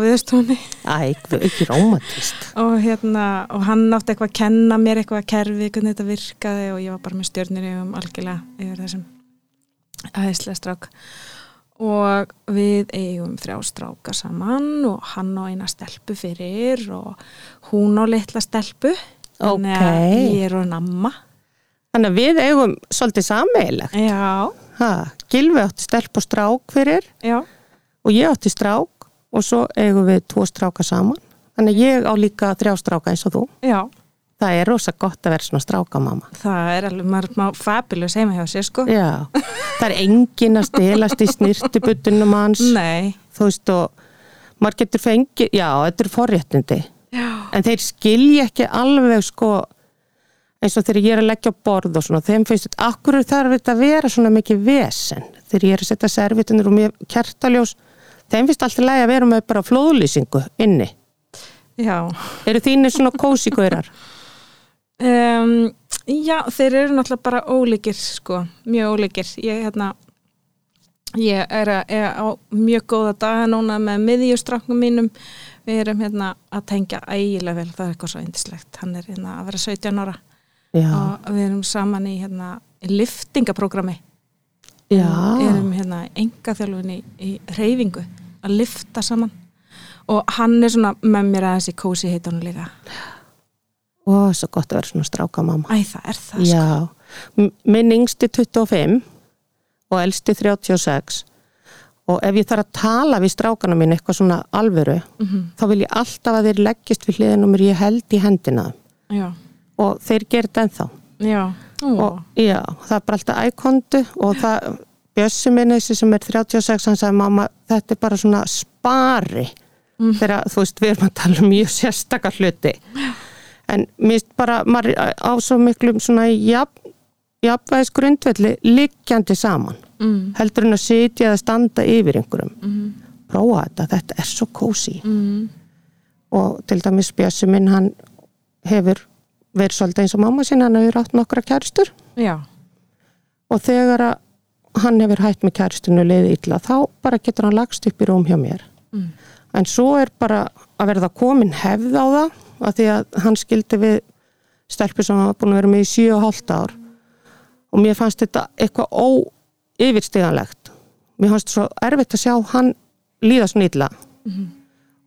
rómatist og hérna, og hann átti eitthvað að kenna mér eitthvað að kerfi, hvernig þetta virkaði og ég var bara með stjörnir um algjörlega yfir þessum aðeinslega strák og við eigum þrjá stráka saman og hann á eina stelpu fyrir og hún á litla stelpu þannig að Ókei. ég er og namma Þannig að við eigum svolítið sameigilegt. já, Ha, Gilvi átti stelp og strák fyrir já, og ég átti strák og svo eigum við tvo stráka saman. Þannig að ég á líka þrjá stráka eins og þú. já Það er rosa gott að vera svona strákamama. það er alveg maður má fabulous heima hjá sér sko Já, það er engin að stelast í snirtibuttunum hans. nei, Þú veist og maður getur fengið, já, þetta er forréttindi. já, En þeir skilja ekki alveg sko eins og þegar ég er að leggja borð og svona, þeim finnst þetta, akkur þarf þetta að vera svona mikið vesen þegar ég er að setja servitunir og mér kertaljós, þeim finnst alltaf lægi að vera með bara flóðlýsingu inni. já Eru þínir svona kósigaurar? [LAUGHS] Um, já, þeir eru náttúrulega bara ólíkir sko, mjög ólíkir. Ég, hérna, ég er, að, er á mjög góða daga núna með miðjustraknum mínum. Við erum hérna að tengja ægilega vel, það er eitthvað svo eindislegt hann er hérna að vera 17 ára. Já, og við erum saman í hérna liftingaprógrami já, erum hérna enga þjálfun í, reyfingu að lifta saman. Og hann er svona með mér aðeins í kósi heitunum líka og svo gott að vera svona stráka mamma. Æ, það er það, sko. Já, minn yngsti 25 og elsti 36 og ef ég þarf að tala við strákana mín eitthvað svona alvöru Mhm. þá vil ég alltaf að þeir leggist við hliðin og mér ég held í hendina. Já, og þeir gerir þetta ennþá. Já. Ó, og já, það er bara alltaf ækondu og það, Bjössi minn þessi sem er 36, hann sagði mamma þetta er bara svona spari. Mm. þegar þú veist við erum að tala um mjög sérstakar hluti en finnst bara á svo miklum svona jafn, jafnvægis grundvelli liggjandi saman. Mm, heldur en að sitja eða standa yfir einhverjum. Mm, prófa þetta, þetta er svo kósi mm, og til dæmis Bjössi minn hann hefur verið svolítið eins og mamma sín hann hefur átt nokkra kæristur já, og þegar að hann hefur hætt með kæristinu leiði illa þá bara getur hann lagst upp í rúm hjá mér. Mm, en svo er bara að verða komin hefð á það af því að hann skildi við stelpur sem hafa búin að vera með í 7,5 ár. Og mér fannst þetta eitthvað óyfirstiganlegt mér fannst svo erfitt að sjá hann líða svona illa. Mhm.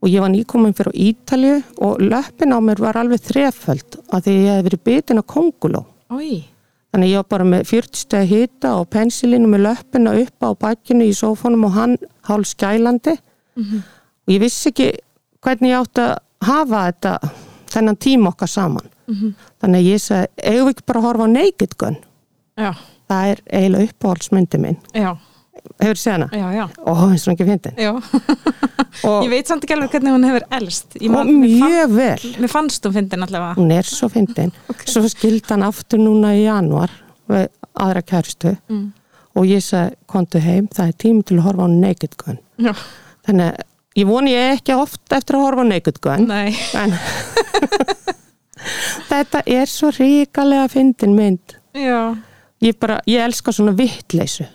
og ég var nýkomin fyrir Ítalju og löppin á mér var alveg þreföld af því ég hef verið bitin á konguló Ói, Þannig ég var bara með 40 steg hita og pensilinu með löppina upp á bakkinu í sófónum og hann hálf skælandi. Mhm. og ég vissi ekki hvernig ég átti að hafa þetta þennan tíma okkar saman. Mhm. Þannig að ég sagði, eigum við ekki bara að horfa á Naked Gun? já, Það er eiginlega uppáhaldsmyndi minn. já, Hefur séð hana? já, já, Ó, eins og ekki fyndin. [LAUGHS] Og, Ég veit samt ekki alveg hvernig hún hefur elst. Og man- mér fann- mjög vel. Mér fannst hún fyndin allavega. Hún er svo fyndin. [LAUGHS] Svo skildi hann aftur núna í januar við aðra kæristu Mm. og ég sagði, kontu heim, það er tími til að horfa á Naked Gun. Já, Þannig að ég voni ég ekki oft eftir að horfa Naked Gun en [LAUGHS] þetta er svo ríkalega fyndin mynd já, ég bara, ég elska svona vittleysu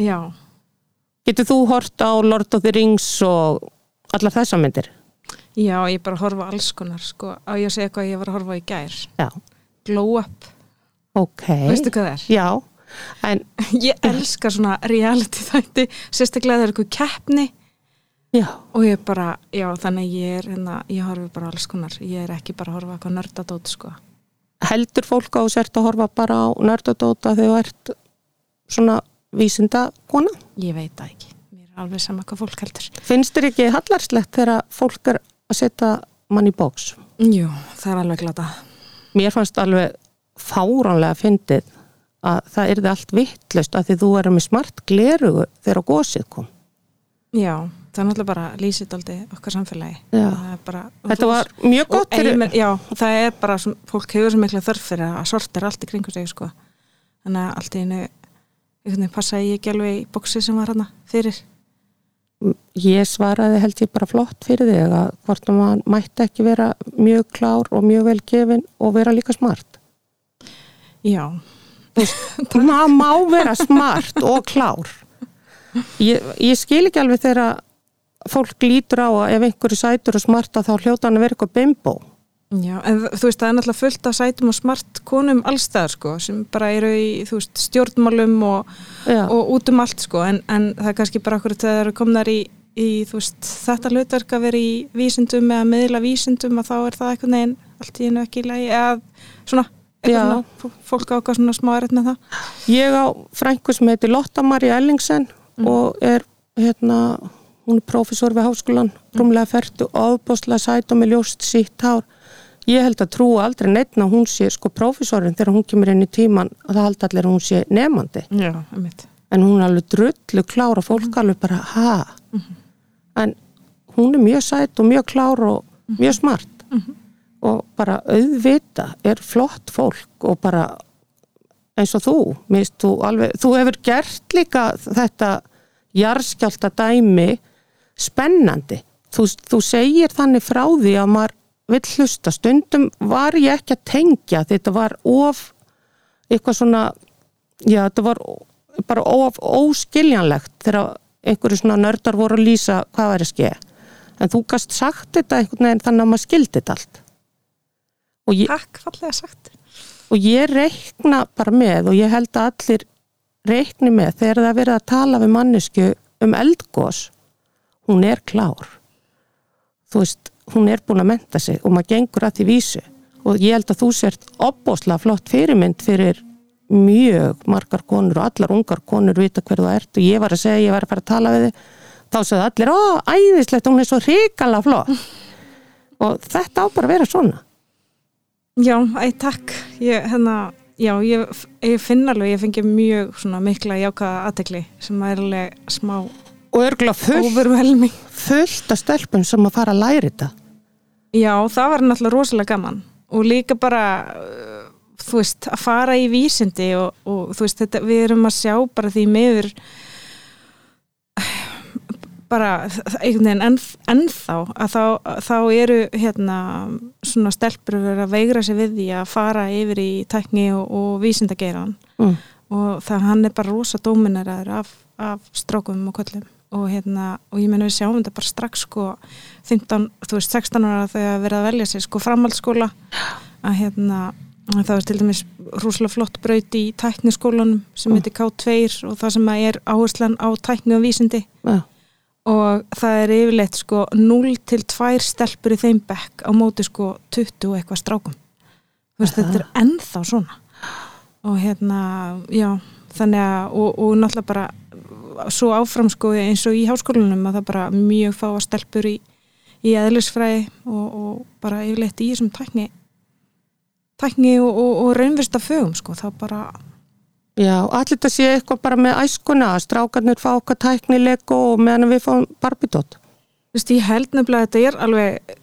já. getur þú hort á Lord of the Rings og allar þessa myndir? Já, ég bara horfa alls konar, sko. Á ég að segja hvað ég var að horfa í gær. Já, Glow Up, ok veistu hvað það er? Já, en [LAUGHS] Ég elska svona reality þætti, sérstaklega það er eitthvað keppni já, og ég bara, já, þannig ég er, hérna, ég horfi bara alls konar. Ég er ekki bara að horfa eitthvað nördadót, sko. heldur fólk á sért að horfa bara á nördadóta þegar þú ert svona vísinda kona? Ég veit það ekki. Mér er alveg sama hvað fólk heldur. Finnst þér ekki hallarslegt þegar fólk er að setja mann í bóks? Jú, það er alveg glata. mér fannst alveg fáránlega fyndið að það yrði allt vittlust að því þú erum með smart glerugu þegar gósið kom. Já, það er náttúrulega bara lýsit aldrei okkar samfélagi. Bara, Þetta var mjög og gott fyrir... eimir, já, það er bara, svona, fólk hefur svo mikla þörf fyrir að sortir allt í kringu sig, sko. Þannig að allt í einu, passaði ég ekki alveg í bóksi sem var hana fyrir. Ég svaraði held ég bara flott fyrir þig að hvort að maður mætti ekki vera mjög klár og mjög vel gefin og vera líka smart. Já, [LAUGHS] Maður má vera smart og klár. Ég, ég skil ekki alveg þegar fólk lítur á að ef einhverju sætur og smarta þá hljóta hann að vera eitthvað bimbo. já, en þú veist, það er náttúrulega fullt af sætum og smart konum allstæðar, sko, sem bara eru í, þú veist, stjórnmálum og, og út um allt, sko, en, en það er kannski bara okkur þegar það eru komnar í, í, þú veist, þetta hlutverk að vera í vísindum eða miðla vísindum að þá er það einhvern veginn allt í einu ekki í lagi eða svona, eitthvað svona, fó- fólk á eitthvað svona smá erinn með það. Ég á frængu sem heitir Lotta Maria Ellingsen og er hérna, hún er prófessor við háskólan, rúmlega ferdu ofbóðslega sæt og með ljóst sítt hár. Ég held að trúa aldrei neitt að hún sé sko prófessorin þegar hún kemur inn í tíman að það haldi allir að hún sé nefandi. Já. En hún er alveg drullu klára, fólk alveg bara, ha? En hún er mjög sæt og mjög klár og mjög smart. Og bara auðvita er flott fólk og bara eins og þú, minnst þú alveg, þú hefur gert líka þetta jarðskjálta dæmi spennandi. Þú, þú segir þannig frá því að maður vill hlusta. Stundum var ég ekki að tengja, þetta var of eitthvað svona, já þetta var bara of óskiljanlegt þegar einhverju svona nördar voru að lýsa hvað var að skeið. En þú gast sagt þetta einhvern veginn þannig að maður skildi þetta allt. Ég, Takk, fallega sagt. og ég reikna bara með og ég held að allir reikni með þegar það er verið að tala við mannesku um eldgós hún er klár. Þú veist, hún er búin að menta sig og maður gengur að því vísu. Og ég held að þú sért opbósla flott fyrirmynd fyrir mjög margar konur og allar ungar konur vita hver þú ert. Og ég var að segja, ég var að fara að tala við þig. Þá sagði allir, ó, æðislegt, hún er svo hrikala flott. [LAUGHS] Og þetta á bara að vera svona. Já, æ, takk. Ég, hérna, já, ég, ég finn alveg, ég fengi mjög svona mikla jákaða aðtekli sem er alveg smá og örgulega fullt, fullt af stelpun sem að fara að læra þetta. Já, það var náttúrulega rosalega gaman. Og líka bara uh, þú veist, að fara í vísindi og, og þú veist, þetta, við erum að sjá bara því meður bara einhvern veginn enn, ennþá að þá, þá eru hérna svona stelpur verið að veigra sig við því að fara yfir í tækni og, og vísindageiran mm. og það hann er bara rosa dóminaraður af, af strákum og köllum og hérna, og ég menna við sjáum þetta bara strax sko 15, þú veist 16 ára þegar verið að velja sér sko framhaldsskóla. Að hérna það er til dæmis rúslega flott braut í tækniskólanum sem heitir K2 og það sem er áherslan á tækni og vísindi. Ja. og það er yfirleitt sko 0 til 2 stelpur í þeim bekk á móti sko 20 og eitthvað strákum. Þú veist þetta er ennþá svona. Og hérna já þannig að og, og náttúrulega bara svo áfram sko eins og í háskólanum að það bara mjög fá að stelpur í, í eðlisfræði og, og bara yfirleitt í þessum tækni tækni og, og, og raunvista fögum sko það bara Já, allir þetta sé eitthvað bara með æskuna að strákarnir fá okkar tæknileg og meðan við fáum barbidótt Þú veist, ég held nefnilega að þetta er alveg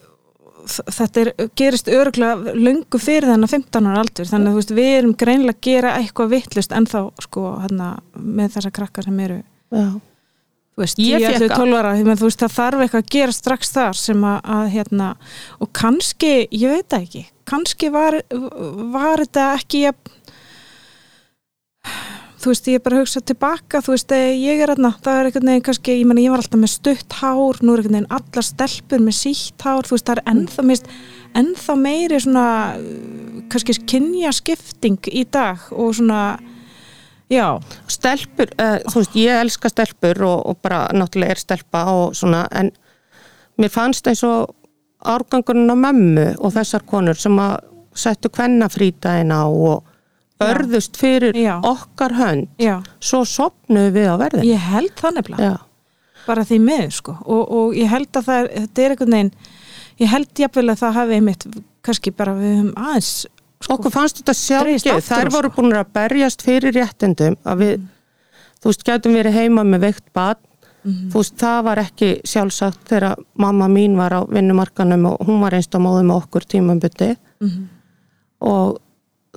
þetta er, gerist öruglega löngu fyrir þennan 15 ára aldur þannig að veist, við erum greinlega að gera eitthvað vittlust ennþá sko hérna með þessa krakka sem eru veist, Ég ég fékk ætlu 12 ára því að þú veist, það þarf eitthvað að gera strax þar sem að, að hérna, og kannski ég veit ekki, kannski var var þetta ekki jafn þú veist, ég er bara að hugsa tilbaka, þú veist, ég er aðna, það er einhvern veginn kannski, ég menna, ég var alltaf með stutt hár, nú er einhvern veginn allar stelpur með sítt hár, þú veist, það er ennþá mist, ennþá meiri svona kannski kynja skipting í dag og svona já, stelpur, uh, þú veist, ég elska stelpur og, og bara náttúrulega er stelpa og svona, en mér fannst eins og árgangurinn á mömmu og þessar konur sem að settu kvennafrítæðin á og örðust fyrir Já. okkar hönd já, svo sopnuðu við á verðin ég held það nefnilega. Bara því miður sko. Og, og ég held að það er, þetta er einhvern veginn ég held jafnvel að það hafi einmitt kannski bara við höfum aðeins sko, okkur fannst þetta sjálfgeð, þær voru sko. búin að berjast fyrir réttindum að við, þú veist, gætum verið heima með veikt bad, Mhm. þú veist, það var ekki sjálfsagt þegar mamma mín var á vinnumarkanum og hún var einst á móðu með okkur tímambuti Mhm. og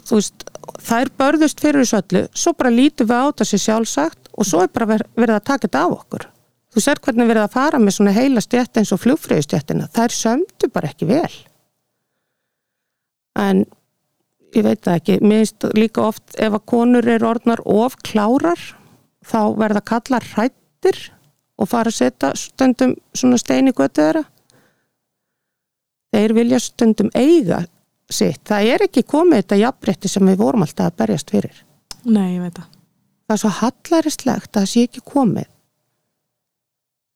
þú veist, þær börðust fyrir þessu öllu, svo bara lítum við á sér sjálfsagt og svo er bara ver, verið að taka þetta af okkur. Þú sér hvernig verið að fara með svona heila stjætt eins og flugfröðustjættina, þær sömdu bara ekki vel. En ég veit það ekki, mér finnst líka oft ef að konur eru orðnar of klárar, þá verða kallar hrættir og fara að setja stundum svona stein í götu þeirra. Þeir vilja stundum eiga sitt. Það er ekki komið þetta jafnrétti sem við vorum alltaf að berjast fyrir. nei, ég veit það Það er svo hallaristlegt að það sé ekki komið.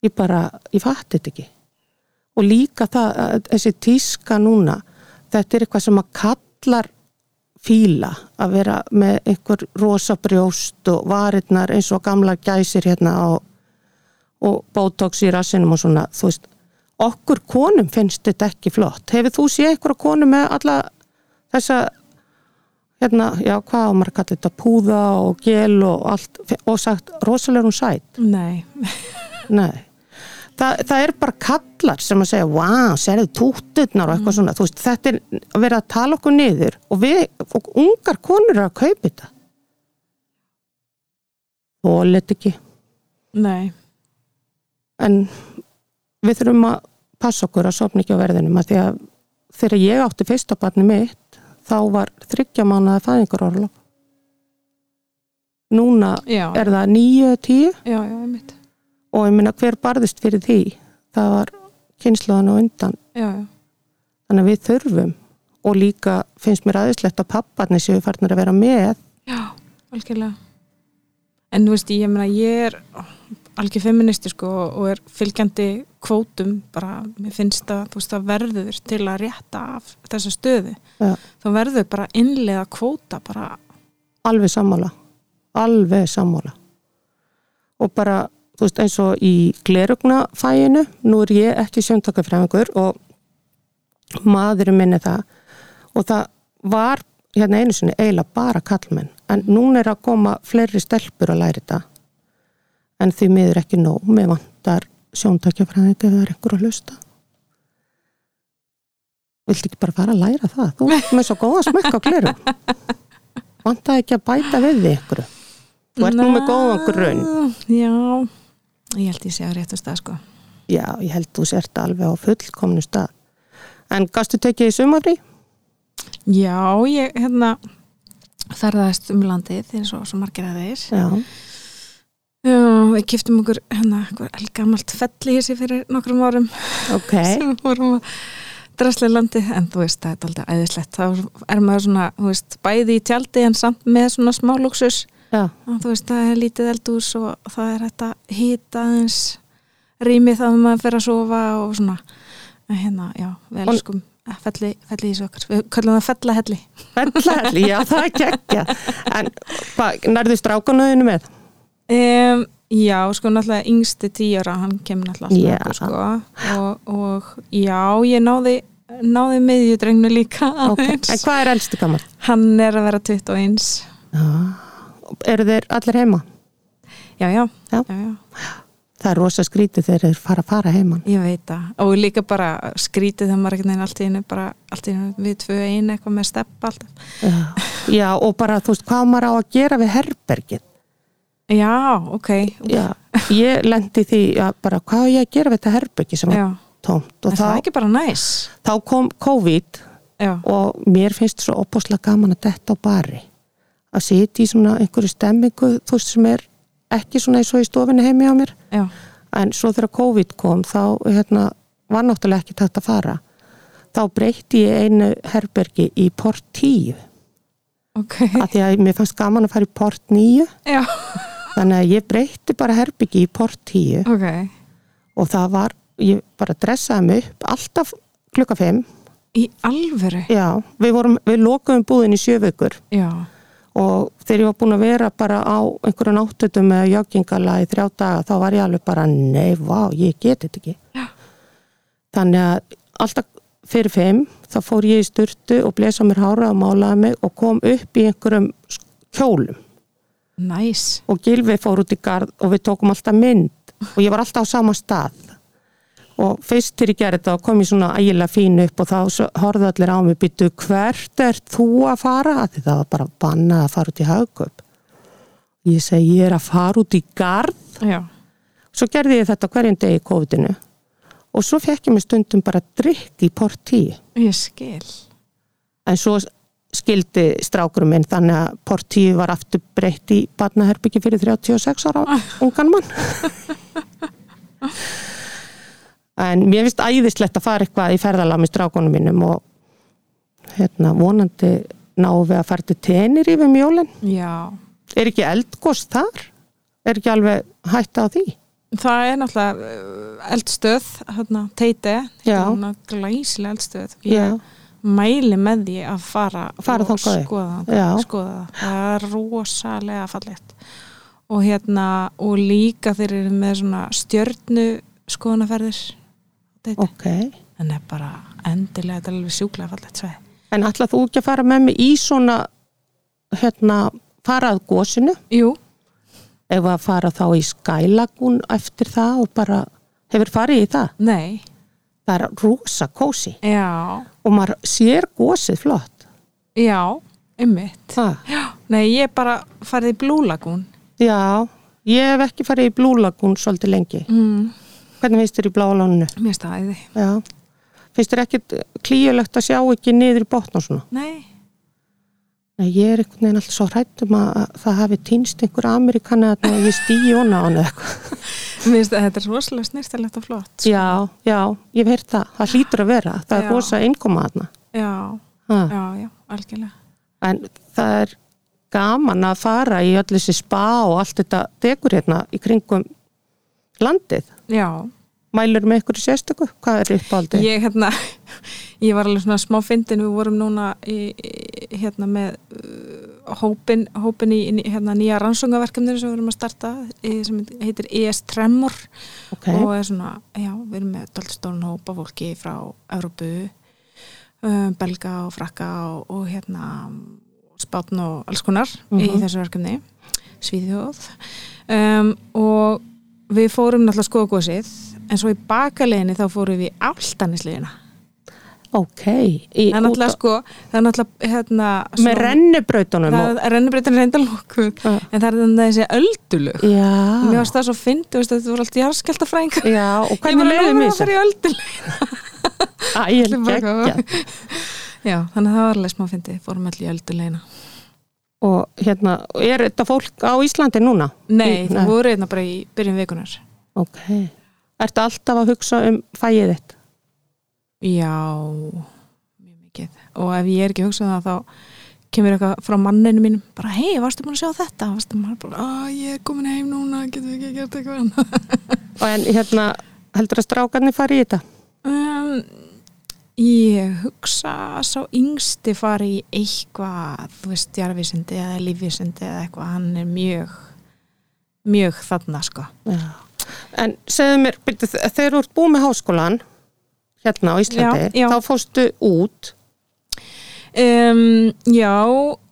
Ég bara, ég fatti þetta ekki. Og líka það, að þessi tíska núna, þetta er eitthvað sem að kallar fíla að vera með einhver rosa brjóst og varirnar eins og gamla gæsir hérna og, og botox í rassinum og svona, þú veist, okkur konum finnst þetta ekki flott. Hefur þú séð einhverja konu með alla þessa hérna, já, hvað á maður að kalla þetta púða og gel og allt og sagt, rosalega er hún sætt nei, nei Þa, það er bara kallar sem að segja wow, sérðu tútturnar og eitthvað svona. Þú veist, þetta er að vera að tala okkur niður og við, og ungar konur eru að kaupa þetta. Og let ekki. Nei. En við þurfum að passa okkur að sopna ekki á verðinum að því að þegar ég átti fyrsta barni mitt þá var þryggja mánuða fæðingarorlof. Núna já, er það nýju, tíu. Já, já, ég veit og ég minna hver barðist fyrir því? Það var kynnslóðan og undan. Já, já, þannig að við þurfum. Og líka finnst mér aðeinslegt að papparnir séu farnir að vera með. Já, algjörlega. En þú veist, ég meina, ég er algjör feministi sko og er fylgjandi kvótum bara, mér finnst að þú veist það verður til að rétta af þessa stöðu, Já. þá verður bara innlega kvóta bara alveg sammála. Alveg sammála. Og bara, þú veist, eins og í glerugnafæinu, nú er ég ekki sjöndakafræðingur og maðurinn minni það. Og það var hérna einu sinni eiginlega bara kallmenn en núna er að koma fleiri stelpur að læra þetta. En því miður ekki nóg, með ef það er einhver að hlusta. Viltu ekki bara fara að læra það? Þú ert með svo góða smekk á gleru vantaði ekki að bæta við þig ykkur þú ert nú með góðan grunn. Já, ég held ég sé að réttu stað sko. Já, ég held þú sért alveg á fullkomnu stað. En gastu tekið í sumafrí? Já, ég hérna ferðaðist um landið eins og svo margir að þeir. Já, Já, við kiptum okkur hérna elgamalt felli hér sér fyrir nokkrum árum. Ok. [LAUGHS] Sem vorum að draslega landi en þú veist, það er aldrei æðislegt. Þá er maður svona, þú veist, bæði í tjaldi en samt með svona smá luxus já, og þú veist, það er lítið eldús og það er þetta hýta aðeins rýmið þá maður fyrir að sofa og svona. En hérna, já, við elskum felli, felli í þessu okkar, við kallum það fellahelli. Fellahelli, já það er geggja en hvað, nærðu strákanuðinu með? um, Já, sko náttúrulega yngsti tíjara, hann kemur náttúrulega alltaf sko. Og, og já, ég náði náði miðjudrengnu líka ok, aðeins. en hvað er elstu gammal? Hann er að vera 21 já, eru þeir allir heima? Já, já, Já. já, já. það er rosa skrítið þegar þeir fara að fara heiman Ég veit það og líka bara skrítið þegar maður einhvern veginn allt í einu bara allt í einu við tvö einu eitthvað með stepp alltaf. já, já, og bara þú veist hvað maður á að gera við herbergið Já, ok. já, ég lendi því að bara hvað á ég að gera við þetta herbergið sem Já. tómt og það er þá, ekki bara næs. þá kom COVID Já, og mér finnst svo opáslega gaman að detta á bari að sitja í svona einhverju stemmingu þú veist sem er ekki svona eins og í stofinni heimi á mér. Já, en svo þegar COVID kom þá hérna, var náttúrulega ekki tægt að fara. Þá breytti ég einu herbergi í port 10 ok. af því að mér fannst gaman að fara í port 9 Já, þannig að ég breytti bara herbyggi í port 10 ok. og það var, ég bara dressaði mig upp alltaf klukka 5 Í alvöru? já, við, vorum, við lokuðum búðin í sjö vikur. Já, og þegar ég var búin að vera bara á einhverju náttutum með joggingala í þrjá daga þá var ég alveg bara, nei, vá, ég geti þetta ekki Já. þannig að alltaf fyrir 5 þá fór ég í sturtu og blesa mér hára og málaði mig og kom upp í einhverjum kjólum næs. og Gilvi fór út í gard og við tókum alltaf mynd og ég var alltaf á sama stað og fyrst til ég gerði þetta kom ég svona ægilega fín upp og þá horfðu allir á mig býtu hvert er þú að fara? Að því það var bara bannað að fara út í haugköp ég segi ég er að fara út í gard Já, svo gerði ég þetta hverjum degi í COVID-inu. Og svo fekk ég mig stundum bara drikk í port 10 ég skil. en svo skildi strákurum minn þannig að port 10 var aftur breytt í barnaherbyggi fyrir 36 ára ungan mann [LAUGHS] en mér finnst æðislegt að fara eitthvað í ferðalag með strákunum mínum og hérna vonandi náum við að fara til tenir yfir mjólin Já, er ekki eldgost þar? er ekki alveg hætta á því? það er náttúrulega uh, eldstöð, hérna, teiti, glæsilega eldstöð. Ég mæli með því að fara, Fara og skoða, skoða það. Það er rosalega fallegt. Og hérna, og líka þeir eru með svona stjörnu skoðanaferðir. Teiti. ok. En er bara endilega, þetta er alveg sjúklega fallegt svæði. en ætlað þú ekki að fara með mig í svona hérna, fara að gósinu Jú, ef að fara þá í skælagún eftir það og bara hefur farið í það? Nei, það er rosa kósi já, og maður sér gósið flott. Já, ummitt. ha. Nei, ég bara farið í Blue Lagoon. já, ég hef ekki farið í blúlagún svolítið lengi. Mm, hvernig finnst þér í bláalónu? mér staðiði. já, finnst þér ekkit klíulegt að sjá ekki niður í botn og svona? Nei, Nei, ég er einhvern veginn alltaf svo hrættum að að það hafi týnst einhver Amerikani að ég stýi hona á hana eða eitthvað mér finnst að þetta er rosalega snirtilegt og flott. sko. já, já, ég hef heyrt það, það hlýtur að vera það er Já. rosa innkoma þarna Já, ha. já, já, algjörlega. en það er gaman að fara í öll þessi spa og allt þetta degur hérna í kringum landið Já, mælur með ykkur í sérstöku? Hvað er uppáldið? Ég, hérna, [LAUGHS] ég var alveg svona smá fyndin, við vorum núna í, hérna með uh, hópin, hópin í hérna, nýja rannsóngaverkefnir sem við erum að starta sem heitir ES Tremor Ok, og er svona, já, við erum með daldstólun hópa fólki frá Európu um, Belga og Frakka og, og hérna spátn og alls konar í Mhm. þessu verkefni Svíðjóð um, og við fórum náttúrulega skoða gósið en svo í bakaleginni þá fórum við í áltanisliðina ok. Í, það er náttúrulega sko það er náttúrulega hérna Með rennibrautunum og... það er reynda lókuð Já. en það er þannig þessi öldulug Já, mér varst það svo fyndi, þetta voru allt jarðskjaldafræðingar já, og hvernig leiðum við það þessu? í öldulug [LAUGHS] Æ, ég bara geggja. já, þannig að það var alveg smá fyndi fórum allir í öldulegina Og hérna, er þetta fólk á Íslandi núna? nei, það voru einna bara í byrjun vikunar Ok. Ertu alltaf að hugsa um fæið þitt? já, mjög mikið og ef ég er ekki að hugsa um það þá kemur eitthvað frá manninu mínum bara hei, varstu búin að sjá þetta? varstu maður bara, að ég er komin heim núna getur við ekki að gera eitthvað annað [LAUGHS] Og en hérna, heldur að strákarnir fari í þetta? Um, ég hugsa að sá yngsti fari í eitthvað, þú veist, jarðvísindi eða lífvísindi eða eitthvað, hann er mjög, mjög þarna, sko. Já. En segðu mér, byrju, þegar þú ert búið með háskólan hérna á Íslandi, Já, já. þá fórstu út Um, já,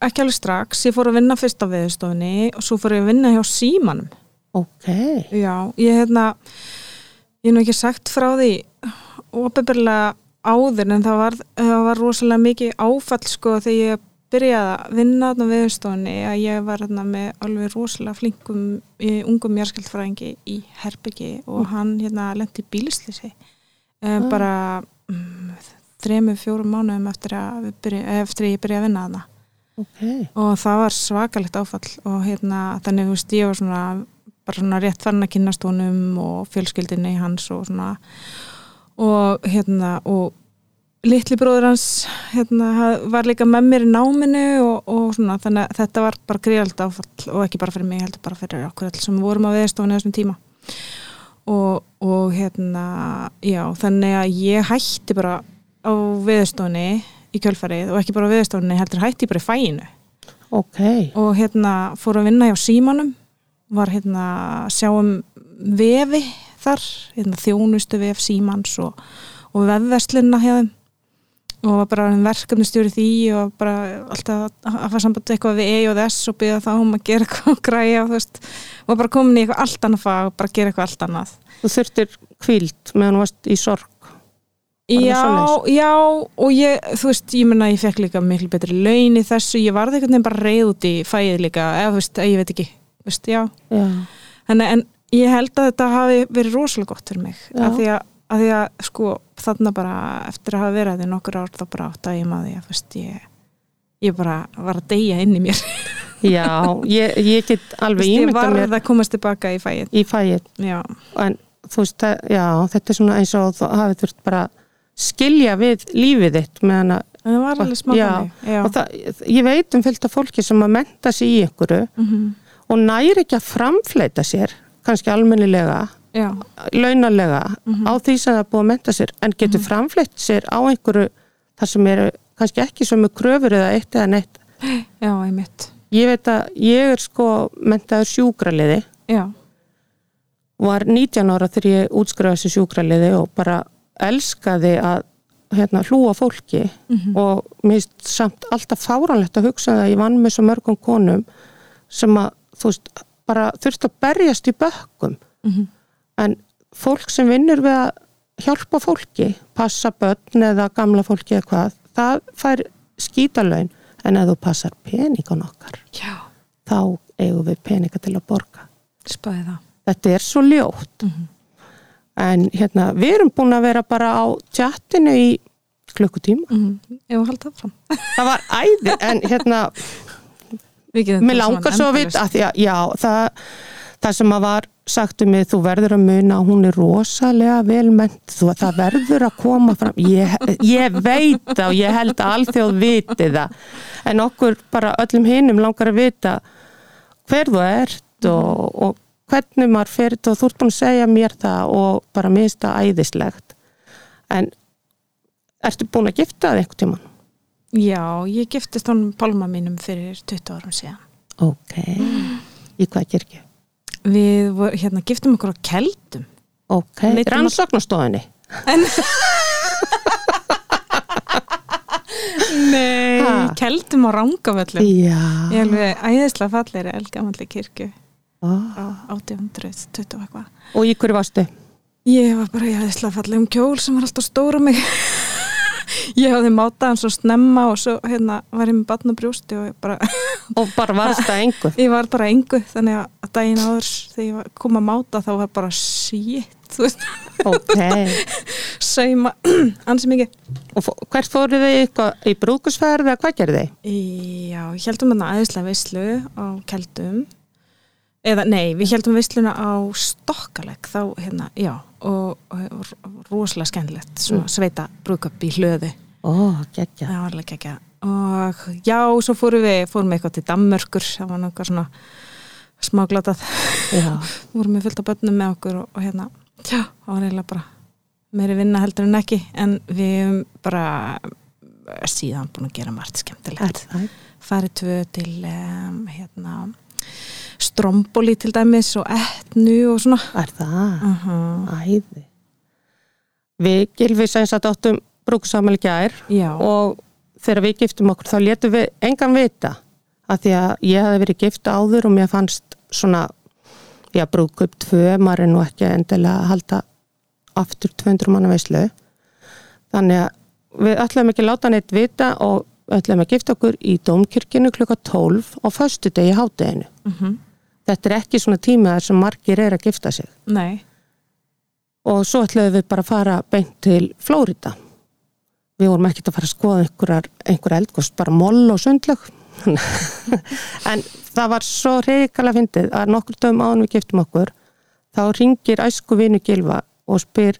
ekki alveg strax, ég fór að vinna fyrst á viðstofunni og svo fór ég að vinna hjá símanum. Ok, Já, ég hérna, ég hef nú ekki sagt frá því óbyrlega áður en það var, það var rosalega mikið áfall sko þegar ég byrjaði að vinna þarna á viðstofunni að ég var þarna með alveg rosalega flinkum eh, ungum járskjöldfræðingi í Herbyggi og hann hérna lendi bílislýsi um, bara um, þremur, fjórum mánuðum eftir að, byrja, eftir að ég byrjaði að vinna þarna. Ok, og það var svakalegt áfall og hérna þannig þú veist ég var svona bara svona rétt farin að kynast honum og fjölskyldinni hans og svona. Og hérna og litli bróður hans hérna var líka með mér í náminu og, og svona þannig að þetta var bara gríðald áfall og ekki bara fyrir mig, heldur bara fyrir okkur alls sem vorum á veðstofunni þessum tíma. Og, og hérna já, þannig að ég hætti bara á veðstofunni í kjölfarið og ekki bara á veðstofunni heldur hætti bara í fæinu ok, og hérna fór að vinna hjá símanum var hérna að sjá um vefi þar hérna, þjónustu vef símans og, og vefverslunna hjá þeim og var bara verkefni stjóri því og bara alltaf að fara samband eitthvað við E og S og byggja þá um að gera eitthvað og græja og þú veist, og bara komin í eitthvað allt annað fag og bara gera eitthvað allt annað. Þú þurftir kvíld meðan þú varst í sorg Var Já, já, og ég, þú veist, ég menna ég fekk líka miklu betri laun í þessu, ég varði einhvern veginn bara reyð út í fæið líka, eða þú veist, ég veit ekki, þú veist, já. Já, Þannig, en ég held að þetta hafi verið rosalega gott fyrir mig, að því að, að því að, sko, þarna bara, eftir að hafa verið því nokkur ár, þá bara átt að ég maður þú veist, ég, ég bara var að deyja inn í mér. [LAUGHS] já ég, ég get alveg veist, ég ímynda varð mér að komast tilbaka í fæið, í fæið já. en þú veist, já, þetta er svona eins og þú hafið þurft bara skilja við lífið þitt meðan að, En það var alveg smá Já, þannig, já. og það, ég veit um fylgta fólki sem að menta sig í einhverju Mhm. og næri ekki að framfleita sér kannski almennilega, Já, launalega Mhm. á því sem það er búið að menta sér en getur mm framfleitt sér á einhverju þar sem eru kannski ekki sem er kröfur eða eitt eða neitt. Já, einmitt, ég veit að ég er sko mentaður sjúkraliði. Já, var 19 ára þegar ég útskrifaði þessi sjúkraliði og bara elskaði að hérna, hlúa fólki. Mhm. og mér finnst samt alltaf fáranlegt að hugsa það að ég vann með svo mörgum konum sem að þú veist bara þurft að berjast í bökkum. Mhm. En fólk sem vinnur við að hjálpa fólki, passa börn eða gamla fólki eða hvað það fær skítalögn en ef þú passar peningun okkar já, þá eigum við peninga til að borga. Spæði það. þetta er svo ljótt. Mhm. en hérna, við erum búin að vera bara á tjattinu í klukkutíma. Mm fram. [LAUGHS] það var æði, en hérna mér langar svo að vita að, já, það, það sem að var sagt um mig, þú verður að muna að hún er rosalega velment þú, það verður að koma fram ég, ég veit það og ég held að alþjóð viti það en okkur bara öllum hinum langar að vita hver þú ert og, og hvernig maður fyrir og þú ert búin að segja mér það og bara minnst það æðislegt en ertu búin að gifta það einhvern tíman? Já, ég giftist honum pálma mínum fyrir 20 árum síðan. Ok, í hvað kirkju? Við vor, hérna, giftum okkur á keldum. Ok, rannsóknastofinni En... [LAUGHS] Nei, Ha? keldum á rángavöllum. Já Ég alveg æðislega fallegri elgamalli kirkju Ó, á 1820 og eitthvað. Og í hverju varstu? Ég var bara í æðislega fallegum kjól sem var alltaf stóra mig. [LAUGHS] [LAUGHS] ég hafði mátað hann svo snemma og svo hérna var ég með batn og brjósti og ég bara, [LAUGHS] Og bara varst það engu ég var bara engu þannig að daginn áður þegar ég kom að máta þá var bara shit, Ok [LAUGHS] sauma [CLEARS THROAT] ansi mikið. Og hvert fóruð þið eitthvað í brúkusferð eða hvað gerði þið? Já, ég heldum hérna æðislega veislu á keldum eða nei, við heldum veisluna á stokkaleg þá hérna, já og, og rosalega skemmtilegt svona sveita brúköp í hlöðu. Ó, geggja það var alveg ekki og já, svo fórum við fórum við eitthvað til Dammörkur það var náttúrulega svona smáglatað. [LAUGHS] Vorum við fullt af börnum með okkur og, og hérna, já, það var eiginlega bara meiri vinna heldur en ekki en við bara síðan búin að gera margt skemmtilegt. Farið tvö til um, hérna stromboli til dæmis og etnu og svona Er það? uh -huh. Æði Við gilfið sem sagt áttum brúkusamæli gær já, og þegar við giftum okkur þá letum við engan vita að því að ég hafði verið gift áður og mér fannst svona já, brúkup tvö, maður er nú ekki endilega að halda aftur 200 manna veislu þannig að við ætlum ekki að láta neitt vita og ætlum að gifta okkur í Dómkirkinu klukka 12 á föstu degi hátteginu. uh Þetta er ekki svona tíma þar sem margir er að gifta sig nei og svo ætlum við bara að fara beint til Flórida. Við vorum ekkert að fara að skoða einhverjar, einhver eldgost, bara moll og sundlög. [LAUGHS] en það var svo reykala fyndið að nokkur dögum áðan við giftum okkur, þá ringir æsku vinu Gilva og spyr,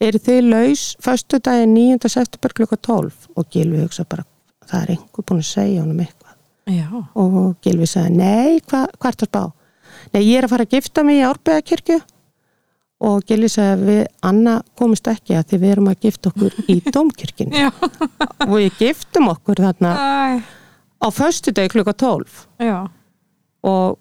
eru þið laus föstu daginn 9. september klukka 12? Og Gilvi hugsa bara, það er einhver búin að segja honum eitthvað. Já, Og Gilvi sagði, nei, hva, hvað ert að spá? Nei, ég er að fara að gifta mig í Árbæðakirkju og Gilvi sagði, við Anna komist ekki að því við erum að gifta okkur í [LAUGHS] Dómkirkjunni. Já, og við giftum okkur þarna Æ, á föstu degi klukka 12 já. og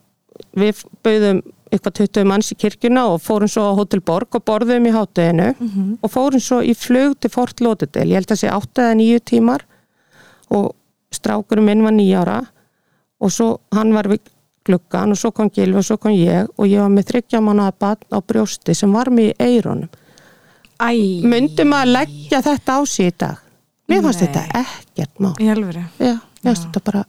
við bauðum eitthvað 20 manns í kirkjuna og fórum svo á Hotel Borg og borðum í hátteginu Mhm. og fórum svo í flug til Fort Lauderdale, ég held að sé 8 eða 9 tímar. Og strákurum minn var 9 ára og svo hann var við gluggan og svo kom Gilvi og svo kom ég og ég var með þryggja mannaða barn á brjósti sem var mér í eironum myndum að leggja þetta á sig í dag? Mér fannst þetta ekkert mál. Já, mér fannst þetta bara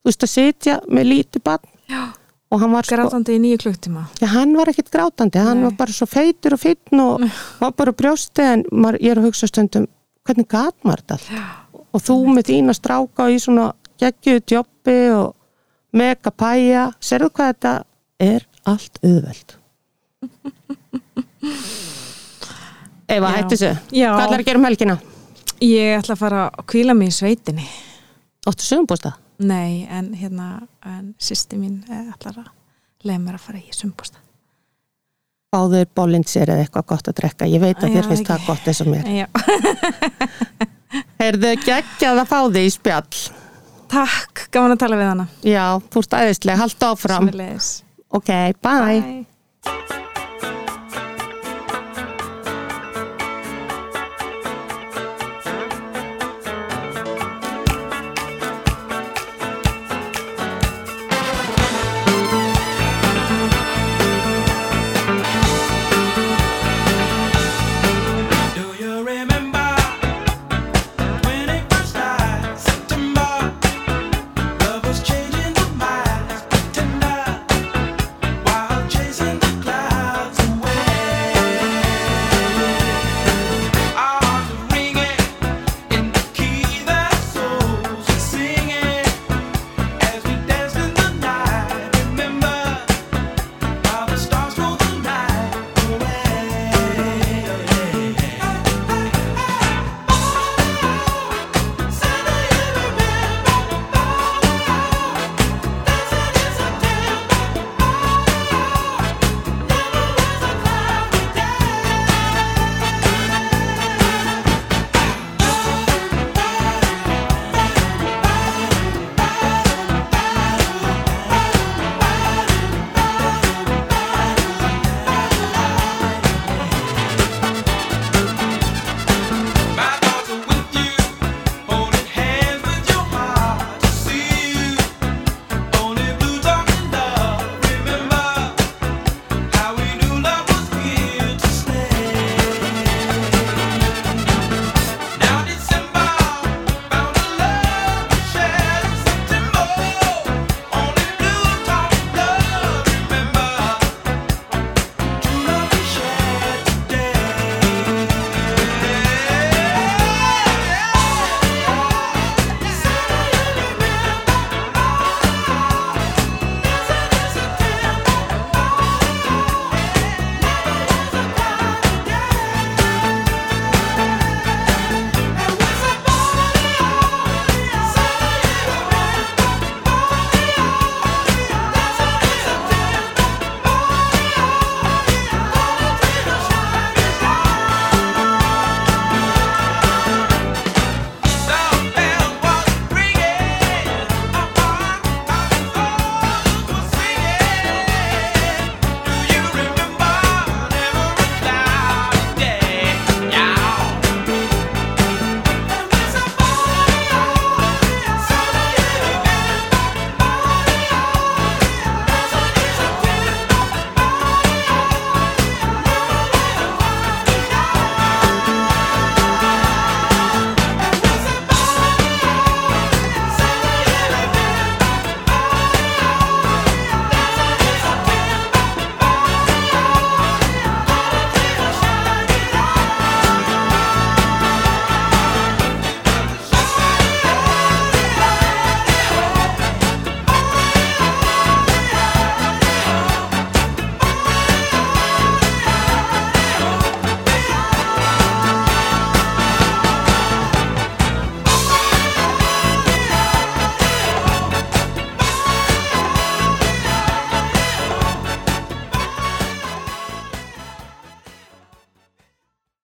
þú veist að sitja með lítið barn Já. og hann var sko grátandi í nýju klukktíma Já, hann var ekkert grátandi, hann Nei. var bara svo feitur og finn og var bara brjósti en maður, ég er að hugsa stundum, hvernig gat maður þetta allt? Og þú með þína stráka í svona geggjuðu djoppi og mega pæja, serðu hvað þetta er allt auðveld. [LAUGHS] Eva, hættu þessu. Hvað ætlar að gera um helgina? ég ætla að fara að kvíla mig í sveitinni Óttu sögumbústa? nei, en hérna en sýsti mín eh, ætlar að leiða mér að fara í sumbústa Báður bólindsir eða eitthvað gott að drekka. Ég veit að Já, þér finnst það gott eins og mér. [LAUGHS] já. Heyrðu geggjað að fá þig í spjall. takk, gaman að tala við hana Já, þú ert æðislega, haldt áfram. Sömuleiðis. Ok, bye. Bye.